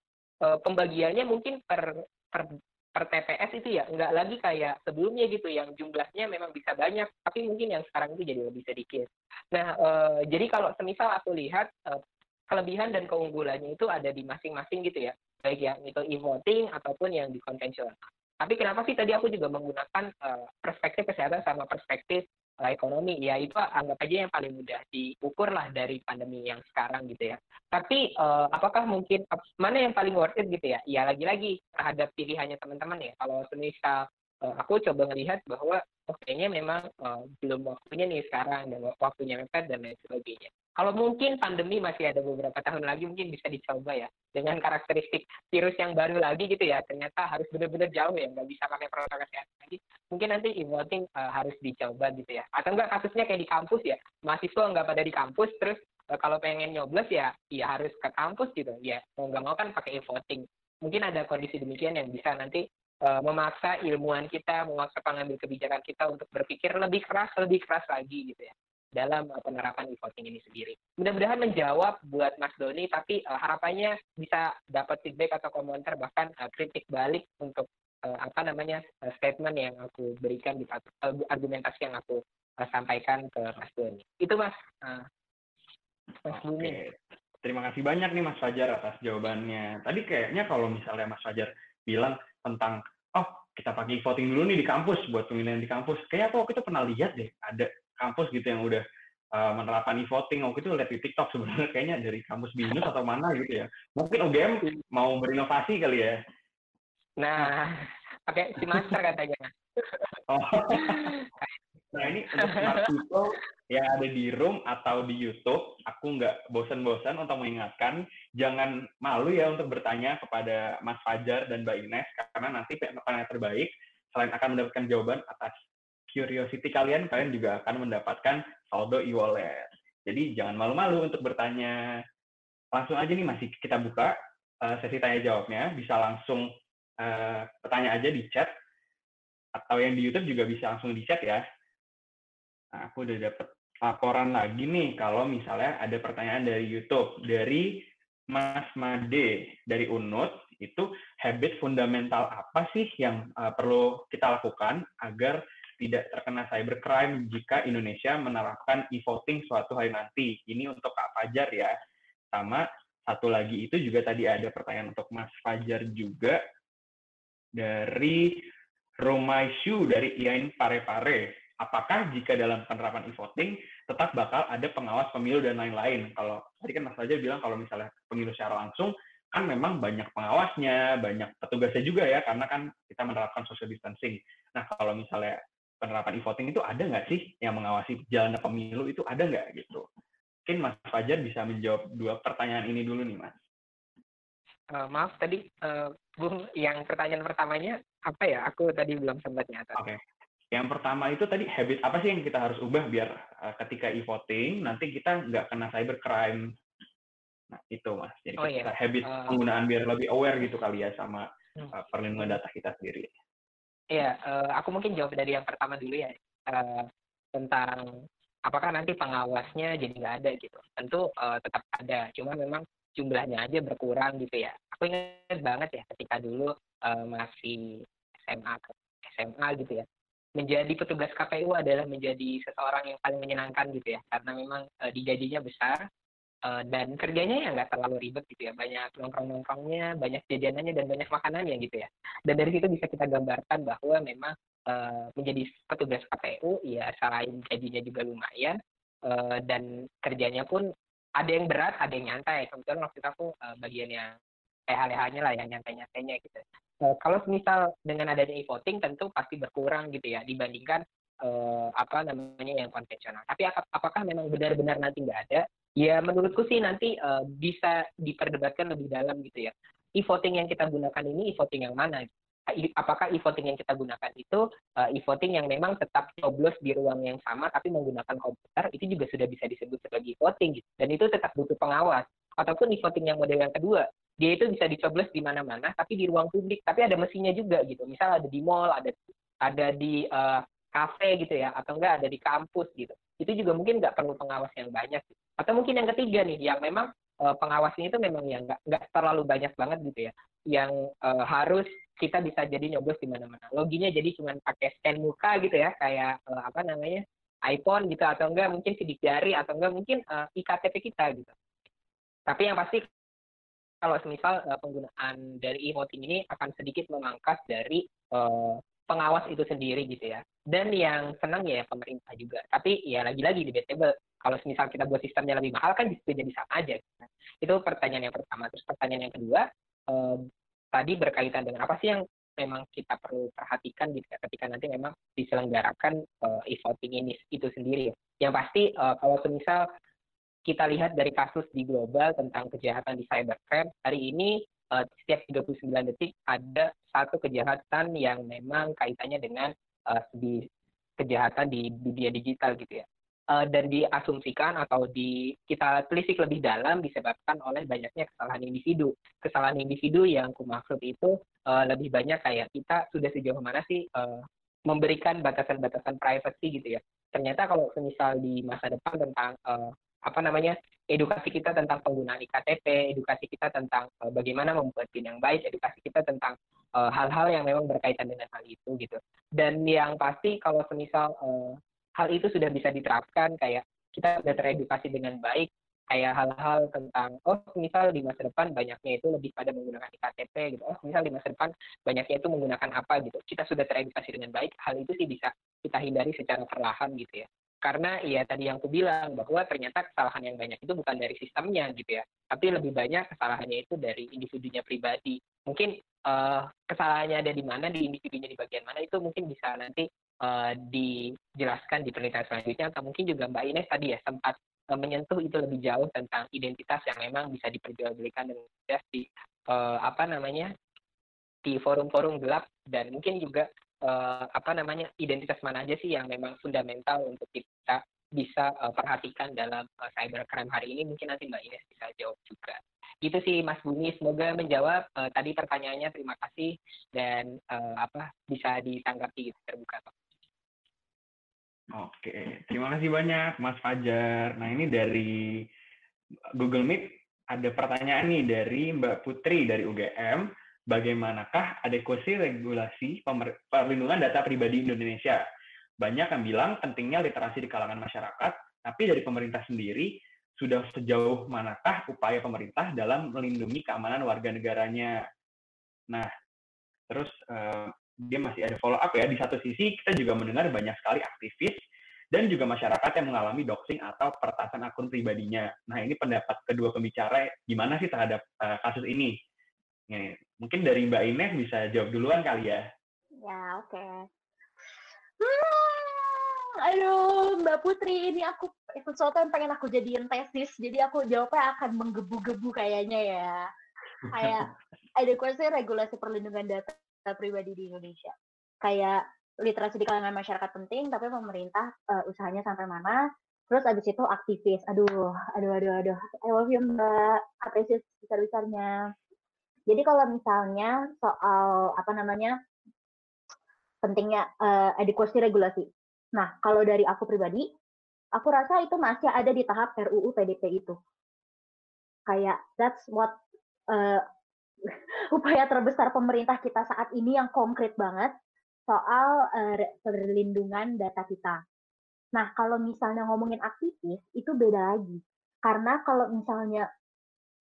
uh, pembagiannya mungkin per per per TPS itu ya nggak lagi kayak sebelumnya gitu yang jumlahnya memang bisa banyak tapi mungkin yang sekarang itu jadi lebih sedikit. Nah uh, jadi kalau semisal aku lihat uh, kelebihan dan keunggulannya itu ada di masing-masing gitu ya baik yang itu e-voting ataupun yang di konvensional. Tapi kenapa sih tadi aku juga menggunakan uh, perspektif kesehatan sama perspektif uh, ekonomi ya itu anggap aja yang paling mudah diukur lah dari pandemi yang sekarang gitu ya. Tapi uh, apakah mungkin mana yang paling worth it gitu ya? Ya lagi-lagi terhadap pilihannya teman-teman ya. Kalau semisal uh, aku coba melihat bahwa oh kayaknya memang uh, belum waktunya nih sekarang dan waktunya mepet dan lain sebagainya. Kalau mungkin pandemi masih ada beberapa tahun lagi mungkin bisa dicoba ya. Dengan karakteristik virus yang baru lagi gitu ya ternyata harus benar-benar jauh ya nggak bisa pakai protokol kesehatan lagi. Mungkin nanti e-voting uh, harus dicoba gitu ya. Atau enggak kasusnya kayak di kampus ya. Mahasiswa nggak pada di kampus terus uh, kalau pengen nyoblos ya ya harus ke kampus gitu. Ya mau nggak mau kan pakai e-voting. Mungkin ada kondisi demikian yang bisa nanti uh, memaksa ilmuwan kita memaksa pengambil kebijakan kita untuk berpikir lebih keras lebih keras lagi gitu ya dalam uh, penerapan e-voting ini sendiri. Mudah-mudahan menjawab buat Mas Doni, tapi uh, harapannya bisa dapat feedback atau komentar bahkan uh, kritik balik untuk uh, apa namanya uh, statement yang aku berikan di uh, argumentasi yang aku uh, sampaikan ke Mas Doni. Itu Mas. Uh, Mas Oke. Terima kasih banyak nih Mas Fajar atas jawabannya. Tadi kayaknya kalau misalnya Mas Fajar bilang tentang oh kita pakai voting dulu nih di kampus buat pemilihan di kampus. Kayak aku waktu itu pernah lihat deh ada kampus gitu yang udah uh, menerapkan e-voting waktu itu lihat di TikTok sebenarnya kayaknya dari kampus bisnis atau mana gitu ya. Mungkin UGM mau berinovasi kali ya. Nah, pakai si master katanya. oh. nah ini untuk smart people yang ada di room atau di YouTube, aku nggak bosan-bosan untuk mengingatkan, jangan malu ya untuk bertanya kepada Mas Fajar dan Mbak Ines, karena nanti yang terbaik, selain akan mendapatkan jawaban atas curiosity kalian, kalian juga akan mendapatkan saldo e-wallet. Jadi jangan malu-malu untuk bertanya. Langsung aja nih masih kita buka uh, sesi tanya jawabnya. Bisa langsung uh, bertanya aja di chat. Atau yang di YouTube juga bisa langsung di chat ya. Nah, aku udah dapet laporan lagi nih kalau misalnya ada pertanyaan dari YouTube. Dari Mas Made dari UNUT, itu habit fundamental apa sih yang uh, perlu kita lakukan agar tidak terkena cybercrime jika Indonesia menerapkan e-voting suatu hari nanti. Ini untuk Kak Fajar ya. Sama satu lagi itu juga tadi ada pertanyaan untuk Mas Fajar juga dari Romaishu dari Iain Parepare. Apakah jika dalam penerapan e-voting tetap bakal ada pengawas pemilu dan lain-lain? Kalau tadi kan Mas Fajar bilang kalau misalnya pemilu secara langsung kan memang banyak pengawasnya, banyak petugasnya juga ya, karena kan kita menerapkan social distancing. Nah, kalau misalnya penerapan e-voting itu ada nggak sih yang mengawasi jalannya pemilu itu ada nggak gitu? Mungkin Mas Fajar bisa menjawab dua pertanyaan ini dulu nih Mas. Uh, maaf tadi uh, Bung yang pertanyaan pertamanya apa ya? Aku tadi belum sempat nyata. Oke. Okay. Yang pertama itu tadi habit apa sih yang kita harus ubah biar uh, ketika e-voting nanti kita nggak kena cybercrime. Nah itu mas. Jadi oh, kita iya. habit uh, penggunaan biar lebih aware gitu kali ya sama uh, perlindungan data kita sendiri. Iya, uh, aku mungkin jawab dari yang pertama dulu ya uh, tentang apakah nanti pengawasnya jadi nggak ada gitu. Tentu uh, tetap ada, cuma memang jumlahnya aja berkurang gitu ya. Aku ingat banget ya ketika dulu uh, masih SMA SMA gitu ya. Menjadi petugas KPU adalah menjadi seseorang yang paling menyenangkan gitu ya, karena memang uh, digajinya besar, Uh, dan kerjanya ya nggak terlalu ribet gitu ya. Banyak nongkrong nongkrongnya banyak jajanannya dan banyak makanannya gitu ya. Dan dari situ bisa kita gambarkan bahwa memang uh, menjadi petugas KPU ya selain gajinya juga lumayan uh, dan kerjanya pun ada yang berat ada yang nyantai. Kebetulan waktu itu aku uh, bagian yang leha-lehanya lah yang nyantai-nyantainya gitu. Uh, kalau misal dengan adanya e-voting tentu pasti berkurang gitu ya dibandingkan uh, apa namanya yang konvensional. Tapi apakah memang benar-benar nanti nggak ada Ya menurutku sih nanti uh, bisa diperdebatkan lebih dalam gitu ya. E-voting yang kita gunakan ini e-voting yang mana? Apakah e-voting yang kita gunakan itu uh, e-voting yang memang tetap coblos di ruang yang sama tapi menggunakan komputer itu juga sudah bisa disebut sebagai e-voting gitu. Dan itu tetap butuh pengawas. Ataupun e-voting yang model yang kedua, dia itu bisa dicoblos di mana-mana tapi di ruang publik, tapi ada mesinnya juga gitu. Misal ada di mall, ada ada di uh, kafe gitu ya, atau enggak ada di kampus gitu. Itu juga mungkin nggak perlu pengawas yang banyak. Gitu. Atau mungkin yang ketiga nih, yang memang uh, pengawasnya itu memang yang nggak nggak terlalu banyak banget gitu ya, yang uh, harus kita bisa jadi nyoblos di mana-mana. Loginya jadi cuma pakai scan muka gitu ya, kayak uh, apa namanya iPhone gitu atau enggak mungkin sidik jari atau enggak mungkin uh, iktp kita gitu. Tapi yang pasti kalau semisal uh, penggunaan dari e-voting ini akan sedikit memangkas dari uh, pengawas itu sendiri gitu ya. Dan yang senang ya pemerintah juga. Tapi ya lagi-lagi debatable. Kalau semisal kita buat sistemnya lebih mahal kan bisa jadi sama aja. Itu pertanyaan yang pertama. Terus pertanyaan yang kedua, uh, tadi berkaitan dengan apa sih yang memang kita perlu perhatikan gitu ya, ketika nanti memang diselenggarakan uh, e-voting ini itu sendiri ya. Yang pasti uh, kalau semisal kita lihat dari kasus di global tentang kejahatan di cybercrime, hari ini uh, setiap 39 detik ada satu kejahatan yang memang kaitannya dengan uh, di kejahatan di dunia digital gitu ya. Uh, dan diasumsikan atau di kita telisik lebih dalam disebabkan oleh banyaknya kesalahan individu. Kesalahan individu yang aku maksud itu uh, lebih banyak kayak kita sudah sejauh mana sih uh, memberikan batasan-batasan privacy gitu ya. Ternyata kalau misal di masa depan tentang uh, apa namanya edukasi kita tentang penggunaan iktp, edukasi kita tentang uh, bagaimana membuat PIN yang baik, edukasi kita tentang eh, hal-hal uh, yang memang berkaitan dengan hal itu gitu. Dan yang pasti kalau semisal uh, hal itu sudah bisa diterapkan kayak kita sudah teredukasi dengan baik kayak hal-hal tentang oh misal di masa depan banyaknya itu lebih pada menggunakan iktp gitu. Oh misal di masa depan banyaknya itu menggunakan apa gitu. Kita sudah teredukasi dengan baik hal itu sih bisa kita hindari secara perlahan gitu ya karena ya tadi yang aku bilang bahwa ternyata kesalahan yang banyak itu bukan dari sistemnya gitu ya. Tapi lebih banyak kesalahannya itu dari individunya pribadi. Mungkin uh, kesalahannya ada di mana di individunya di bagian mana itu mungkin bisa nanti uh, dijelaskan di penelitian selanjutnya. Atau mungkin juga Mbak Ines tadi ya sempat uh, menyentuh itu lebih jauh tentang identitas yang memang bisa diperjualbelikan dengan mudah di uh, apa namanya di forum-forum gelap. Dan mungkin juga uh, apa namanya identitas mana aja sih yang memang fundamental untuk kita bisa uh, perhatikan dalam uh, cybercrime hari ini mungkin nanti Mbak Ines bisa jawab juga. Gitu sih Mas Bumi, semoga menjawab uh, tadi pertanyaannya. Terima kasih dan uh, apa bisa ditanggapi gitu, terbuka. Oke, terima kasih banyak Mas Fajar. Nah ini dari Google Meet ada pertanyaan nih dari Mbak Putri dari UGM bagaimanakah adekuasi regulasi perlindungan data pribadi Indonesia. Banyak yang bilang pentingnya literasi di kalangan masyarakat, tapi dari pemerintah sendiri sudah sejauh manakah upaya pemerintah dalam melindungi keamanan warga negaranya. Nah, terus uh, dia masih ada follow up ya. Di satu sisi kita juga mendengar banyak sekali aktivis dan juga masyarakat yang mengalami doxing atau pertasan akun pribadinya. Nah, ini pendapat kedua pembicara gimana sih terhadap uh, kasus ini? Ini, mungkin dari Mbak Ines bisa jawab duluan kali ya. Ya, oke. Okay. Hmm, aduh, Mbak Putri, ini aku ikut sesuatu yang pengen aku jadiin tesis, jadi aku jawabnya akan menggebu-gebu kayaknya ya. Kayak adekuasi regulasi perlindungan data pribadi di Indonesia. Kayak literasi di kalangan masyarakat penting, tapi pemerintah uh, usahanya sampai mana? Terus abis itu aktivis. Aduh, aduh, aduh, aduh. I love you, Mbak. Apresiasi besar-besarnya. Jadi kalau misalnya soal apa namanya pentingnya uh, edukasi regulasi. Nah, kalau dari aku pribadi, aku rasa itu masih ada di tahap RUU PDP itu. Kayak that's what uh, upaya terbesar pemerintah kita saat ini yang konkret banget soal uh, perlindungan data kita. Nah, kalau misalnya ngomongin aktivis, itu beda lagi. Karena kalau misalnya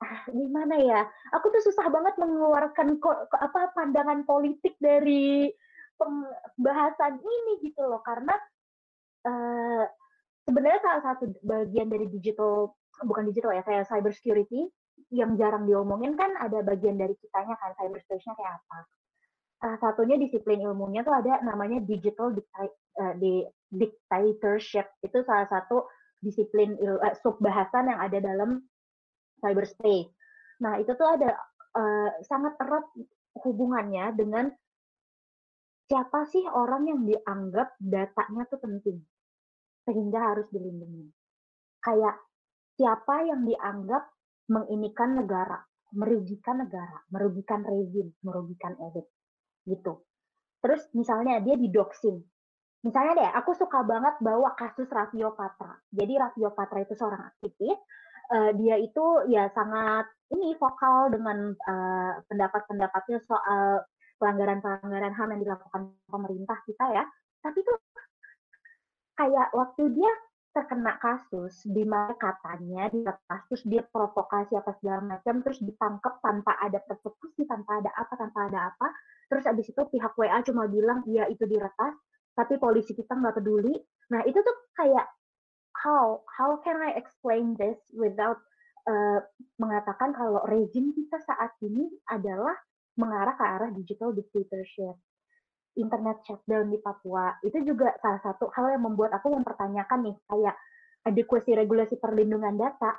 ah, gimana ya? Aku tuh susah banget mengeluarkan apa pandangan politik dari pembahasan ini gitu loh karena uh, sebenarnya salah satu bagian dari digital bukan digital ya kayak cyber security yang jarang diomongin kan ada bagian dari kitanya kan cyber space-nya kayak apa. Salah satunya disiplin ilmunya tuh ada namanya digital di dictatorship itu salah satu disiplin uh, sub bahasan yang ada dalam cyberspace. Nah, itu tuh ada uh, sangat erat hubungannya dengan siapa sih orang yang dianggap datanya tuh penting sehingga harus dilindungi. Kayak siapa yang dianggap menginikan negara, merugikan negara, merugikan rezim, merugikan elit gitu. Terus misalnya dia didoxing. Misalnya deh, aku suka banget bawa kasus Raffio Patra. Jadi Raffio Patra itu seorang aktivis uh, dia itu ya sangat ini vokal dengan uh, pendapat-pendapatnya soal pelanggaran-pelanggaran HAM yang dilakukan pemerintah kita ya. Tapi tuh kayak waktu dia terkena kasus di mana katanya di kasus dia provokasi apa segala macam terus ditangkap tanpa ada persekusi tanpa ada apa tanpa ada apa terus abis itu pihak WA cuma bilang iya itu diretas tapi polisi kita nggak peduli nah itu tuh kayak how how can I explain this without uh, mengatakan kalau rezim kita saat ini adalah mengarah ke arah digital dictatorship. Internet shutdown di Papua itu juga salah satu hal yang membuat aku mempertanyakan nih kayak adequacy regulasi perlindungan data.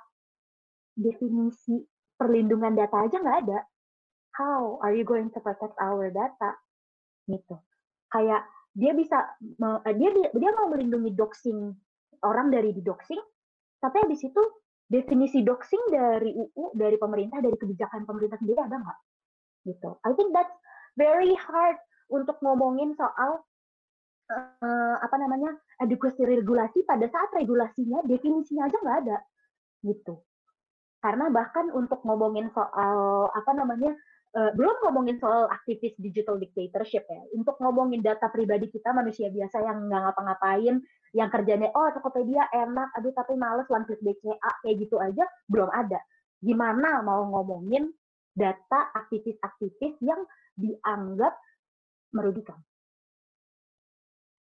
Definisi perlindungan data aja nggak ada. How are you going to protect our data? Gitu. Kayak dia bisa dia dia mau melindungi doxing orang dari di doxing tapi habis itu definisi doxing dari UU dari pemerintah dari kebijakan pemerintah sendiri ada nggak? Gitu. I think that's very hard untuk ngomongin soal uh, apa namanya edukasi regulasi pada saat regulasinya definisinya aja nggak ada. Gitu. Karena bahkan untuk ngomongin soal apa namanya uh, belum ngomongin soal aktivis digital dictatorship ya untuk ngomongin data pribadi kita manusia biasa yang nggak ngapa-ngapain yang kerjanya oh Tokopedia enak aduh tapi males langsung BCA kayak gitu aja belum ada gimana mau ngomongin data aktivis-aktivis yang dianggap merugikan.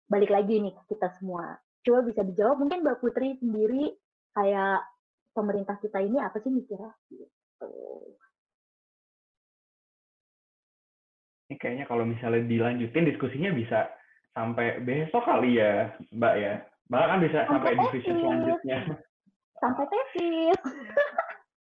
Balik lagi nih kita semua. Coba bisa dijawab mungkin Mbak Putri sendiri kayak pemerintah kita ini apa sih mikirnya? Gitu. Ini kayaknya kalau misalnya dilanjutin diskusinya bisa sampai besok kali ya, Mbak ya. Bahkan bisa sampai, sampai divisi selanjutnya. Sampai tesis.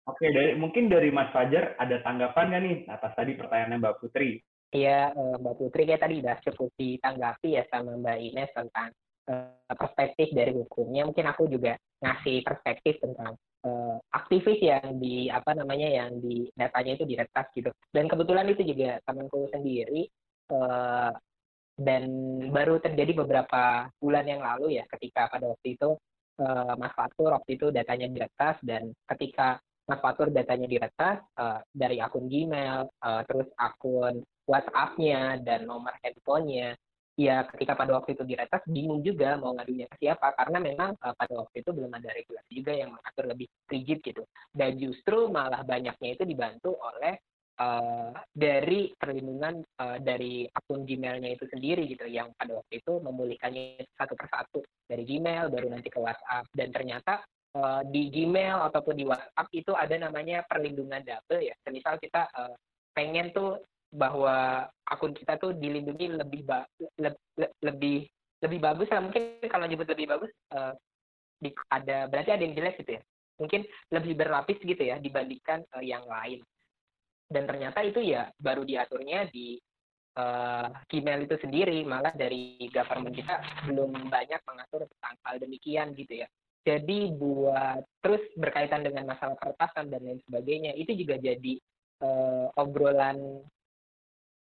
Oke, dari mungkin dari Mas Fajar ada tanggapan nggak nih atas tadi pertanyaannya Mbak Putri? Iya, uh, Mbak Putri kayak tadi udah cukup ditanggapi ya sama Mbak Ines tentang uh, perspektif dari hukumnya. Mungkin aku juga ngasih perspektif tentang uh, aktivis yang di apa namanya yang di datanya itu diretas gitu. Dan kebetulan itu juga temanku sendiri uh, dan baru terjadi beberapa bulan yang lalu ya ketika pada waktu itu uh, Mas Fatur waktu itu datanya diretas dan ketika Mas Fatur datanya diretas uh, dari akun Gmail, uh, terus akun WhatsApp-nya dan nomor handphonenya. Ya, ketika pada waktu itu diretas, bingung juga mau ngadunya ke siapa, karena memang uh, pada waktu itu belum ada regulasi juga yang mengatur lebih rigid gitu. Dan justru malah banyaknya itu dibantu oleh uh, dari perlindungan uh, dari akun Gmail-nya itu sendiri gitu, yang pada waktu itu memulihkannya satu persatu dari Gmail, baru nanti ke WhatsApp. Dan ternyata uh, di Gmail ataupun di WhatsApp itu ada namanya perlindungan double ya. Misal kita uh, pengen tuh bahwa akun kita tuh dilindungi lebih ba le le lebih lebih bagus lah. Mungkin kalau nyebut lebih bagus uh, ada berarti ada yang jelek gitu ya? Mungkin lebih berlapis gitu ya dibandingkan uh, yang lain. Dan ternyata itu ya baru diaturnya di uh, Gmail itu sendiri. Malah dari government kita belum banyak mengatur tentang hal demikian gitu ya. Jadi buat terus berkaitan dengan masalah peretasan dan lain sebagainya itu juga jadi uh, obrolan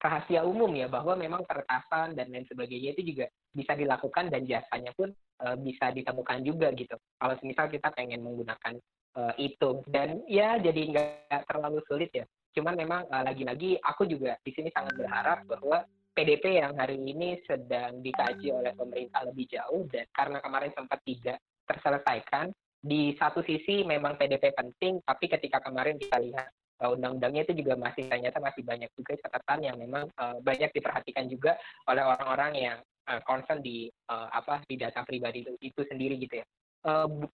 rahasia umum ya bahwa memang peretasan dan lain sebagainya itu juga bisa dilakukan dan jasanya pun e, bisa ditemukan juga gitu. Kalau misal kita pengen menggunakan e, itu dan ya jadi nggak terlalu sulit ya. Cuman memang e, lagi-lagi aku juga di sini sangat berharap bahwa PDP yang hari ini sedang dikaji oleh pemerintah lebih jauh dan karena kemarin sempat tidak terselesaikan di satu sisi memang PDP penting tapi ketika kemarin kita lihat uh, undang-undangnya itu juga masih ternyata masih banyak juga catatan yang memang uh, banyak diperhatikan juga oleh orang-orang yang uh, concern di uh, apa di data pribadi itu, itu sendiri gitu ya. Uh,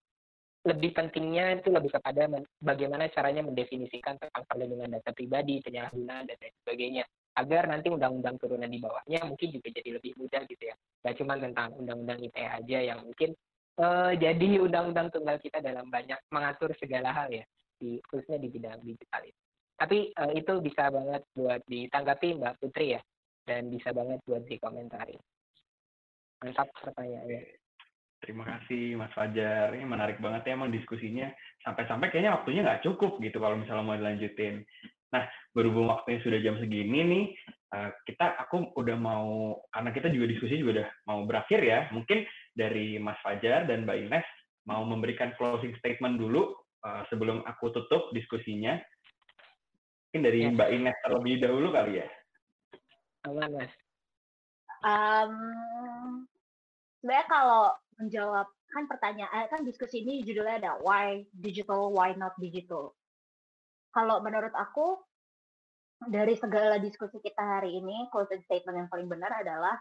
lebih pentingnya itu lebih kepada bagaimana caranya mendefinisikan tentang perlindungan data pribadi, penyalahgunaan dan lain sebagainya agar nanti undang-undang turunan di bawahnya mungkin juga jadi lebih mudah gitu ya. Gak cuma tentang undang-undang ITE aja yang mungkin uh, jadi undang-undang tunggal kita dalam banyak mengatur segala hal ya di khususnya di bidang digital itu. Tapi uh, itu bisa banget buat ditanggapi Mbak Putri ya, dan bisa banget buat dikomentari. Mantap pertanyaannya. Terima kasih Mas Fajar. Ini menarik banget ya emang diskusinya. Sampai-sampai kayaknya waktunya nggak cukup gitu kalau misalnya mau dilanjutin. Nah, berhubung waktunya sudah jam segini nih, eh, kita aku udah mau karena kita juga diskusi juga udah mau berakhir ya. Mungkin dari Mas Fajar dan Mbak Ines mau memberikan closing statement dulu uh, sebelum aku tutup diskusinya, mungkin dari ya. Mbak Ines terlebih dahulu kali ya. Aman, Mas. Um, sebenarnya kalau menjawab kan pertanyaan kan diskusi ini judulnya ada why digital, why not digital. Kalau menurut aku dari segala diskusi kita hari ini, closing statement yang paling benar adalah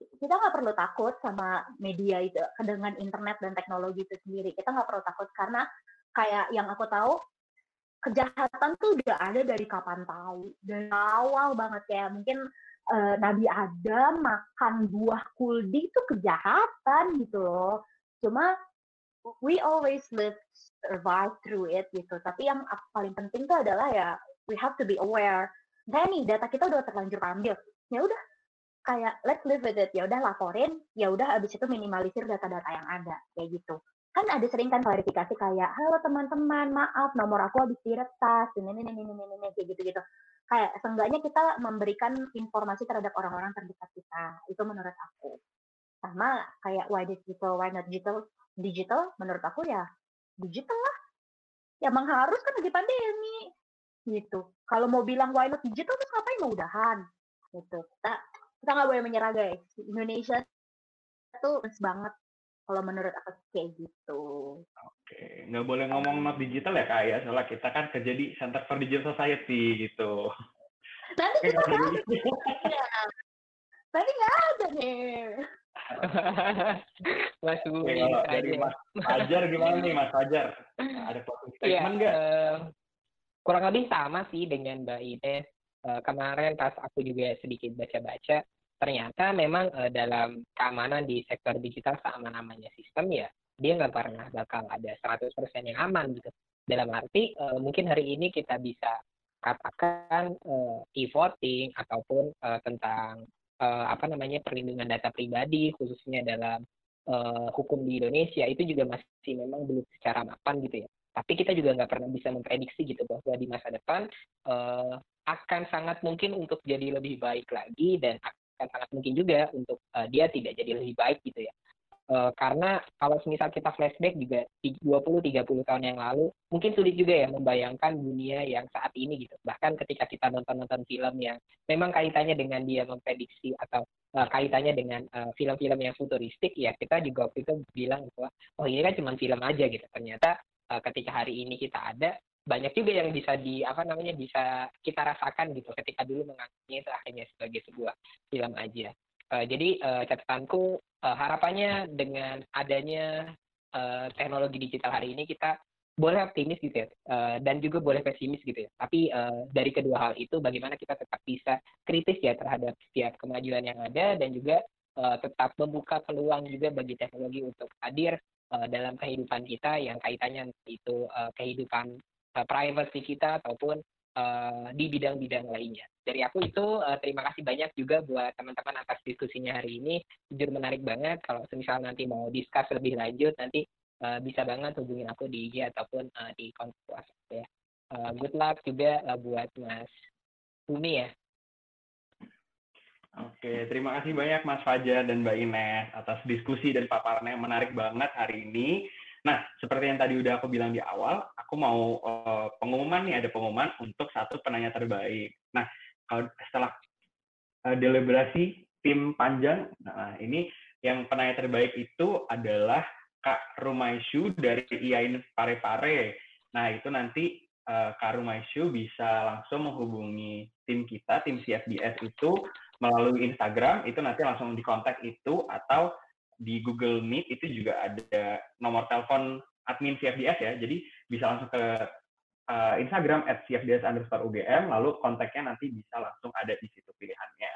kita nggak perlu takut sama media itu dengan internet dan teknologi itu sendiri. Kita nggak perlu takut karena kayak yang aku tahu kejahatan tuh udah ada dari kapan tahu. Dari awal banget ya mungkin uh, Nabi Adam makan buah kuldi itu kejahatan gitu loh. Cuma we always live survive through it gitu. Tapi yang paling penting tuh adalah ya we have to be aware. Nah nih data kita udah terlanjur ambil ya udah kayak let's live with it. Ya udah laporin. Ya udah abis itu minimalisir data-data yang ada. Kayak gitu kan ada sering kan klarifikasi kayak halo teman-teman maaf nomor aku habis diretas ini ini ini ini ini kayak gitu gitu kayak seenggaknya kita memberikan informasi terhadap orang-orang terdekat kita. Itu menurut aku. Sama kayak why digital why not digital digital menurut aku ya digital lah. Ya emang harus kan lagi pandemi gitu. Kalau mau bilang why not digital terus ngapain? Mau udahan gitu. Kita kita nggak boleh menyerah guys. Indonesia itu banget kalau menurut aku kayak gitu. Oke, nggak boleh ngomong not digital ya kak ya, soalnya kita kan kerja di Center for Digital Society gitu. Nanti kita bahas. Nanti nggak ada nih. Mas Bumi dari Mas Fajar gimana nih Mas Fajar? Ada closing iya, statement nggak? Ya, uh, kurang lebih sama sih dengan Mbak Ines. Uh, kemarin pas aku juga sedikit baca-baca, ternyata memang uh, dalam keamanan di sektor digital sama namanya sistem ya dia nggak pernah bakal ada 100% yang aman gitu. Dalam arti uh, mungkin hari ini kita bisa katakan uh, e-voting ataupun uh, tentang uh, apa namanya perlindungan data pribadi khususnya dalam uh, hukum di Indonesia itu juga masih memang belum secara mapan gitu ya. Tapi kita juga nggak pernah bisa memprediksi gitu bahwa di masa depan uh, akan sangat mungkin untuk jadi lebih baik lagi dan akan sangat mungkin juga untuk uh, dia tidak jadi lebih baik gitu ya. Uh, karena kalau misal kita flashback juga 20-30 tahun yang lalu, mungkin sulit juga ya membayangkan dunia yang saat ini gitu. Bahkan ketika kita nonton-nonton film yang memang kaitannya dengan dia memprediksi atau uh, kaitannya dengan film-film uh, yang futuristik, ya kita juga waktu itu bilang bahwa, oh ini kan cuma film aja gitu. Ternyata uh, ketika hari ini kita ada, banyak juga yang bisa di apa namanya bisa kita rasakan gitu ketika dulu menganggapnya itu hanya sebagai sebuah film aja. Uh, jadi uh, catatanku uh, harapannya dengan adanya uh, teknologi digital hari ini kita boleh optimis gitu ya uh, dan juga boleh pesimis gitu ya. Tapi uh, dari kedua hal itu bagaimana kita tetap bisa kritis ya terhadap setiap kemajuan yang ada dan juga uh, tetap membuka peluang juga bagi teknologi untuk hadir dalam kehidupan kita yang kaitannya itu uh, kehidupan uh, privacy kita ataupun uh, di bidang-bidang lainnya. Dari aku itu uh, terima kasih banyak juga buat teman-teman atas diskusinya hari ini. Jujur menarik banget. Kalau misal nanti mau discuss lebih lanjut nanti uh, bisa banget hubungin aku di IG ataupun uh, di kontak WhatsApp ya. Uh, good luck juga uh, buat Mas Bumi ya. Oke, terima kasih banyak Mas Fajar dan Mbak Ines atas diskusi dan paparan yang menarik banget hari ini. Nah, seperti yang tadi udah aku bilang di awal, aku mau uh, pengumuman nih, ada pengumuman untuk satu penanya terbaik. Nah, kalau setelah uh, deliberasi tim panjang, nah ini yang penanya terbaik itu adalah Kak Rumaisyu dari IAIN Pare-Pare. Nah, itu nanti uh, Kak Rumaisyu bisa langsung menghubungi tim kita, tim CFDS itu melalui Instagram, itu nanti langsung dikontak itu, atau di Google Meet itu juga ada nomor telepon admin CFDS ya, jadi bisa langsung ke uh, Instagram at CFDS underscore UGM, lalu kontaknya nanti bisa langsung ada di situ pilihannya.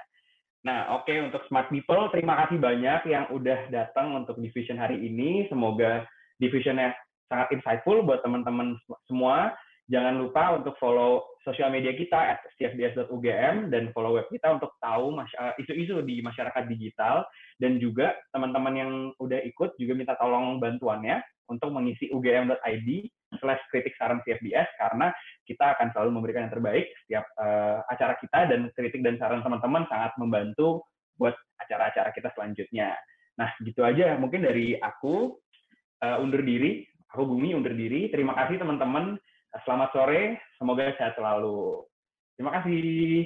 Nah, oke okay, untuk Smart People, terima kasih banyak yang udah datang untuk division hari ini. Semoga divisionnya sangat insightful buat teman-teman semua. Jangan lupa untuk follow sosial media kita at cfds.ugm dan follow web kita untuk tahu eh, isu-isu di masyarakat digital. Dan juga teman-teman yang udah ikut juga minta tolong bantuannya untuk mengisi ugm.id slash kritik saran CFDS karena kita akan selalu memberikan yang terbaik. Setiap uh, acara kita dan kritik dan saran teman-teman sangat membantu buat acara-acara kita selanjutnya. Nah, gitu aja mungkin dari aku. Uh, undur diri, aku Bumi undur diri. Terima kasih teman-teman Selamat sore, semoga sehat selalu. Terima kasih.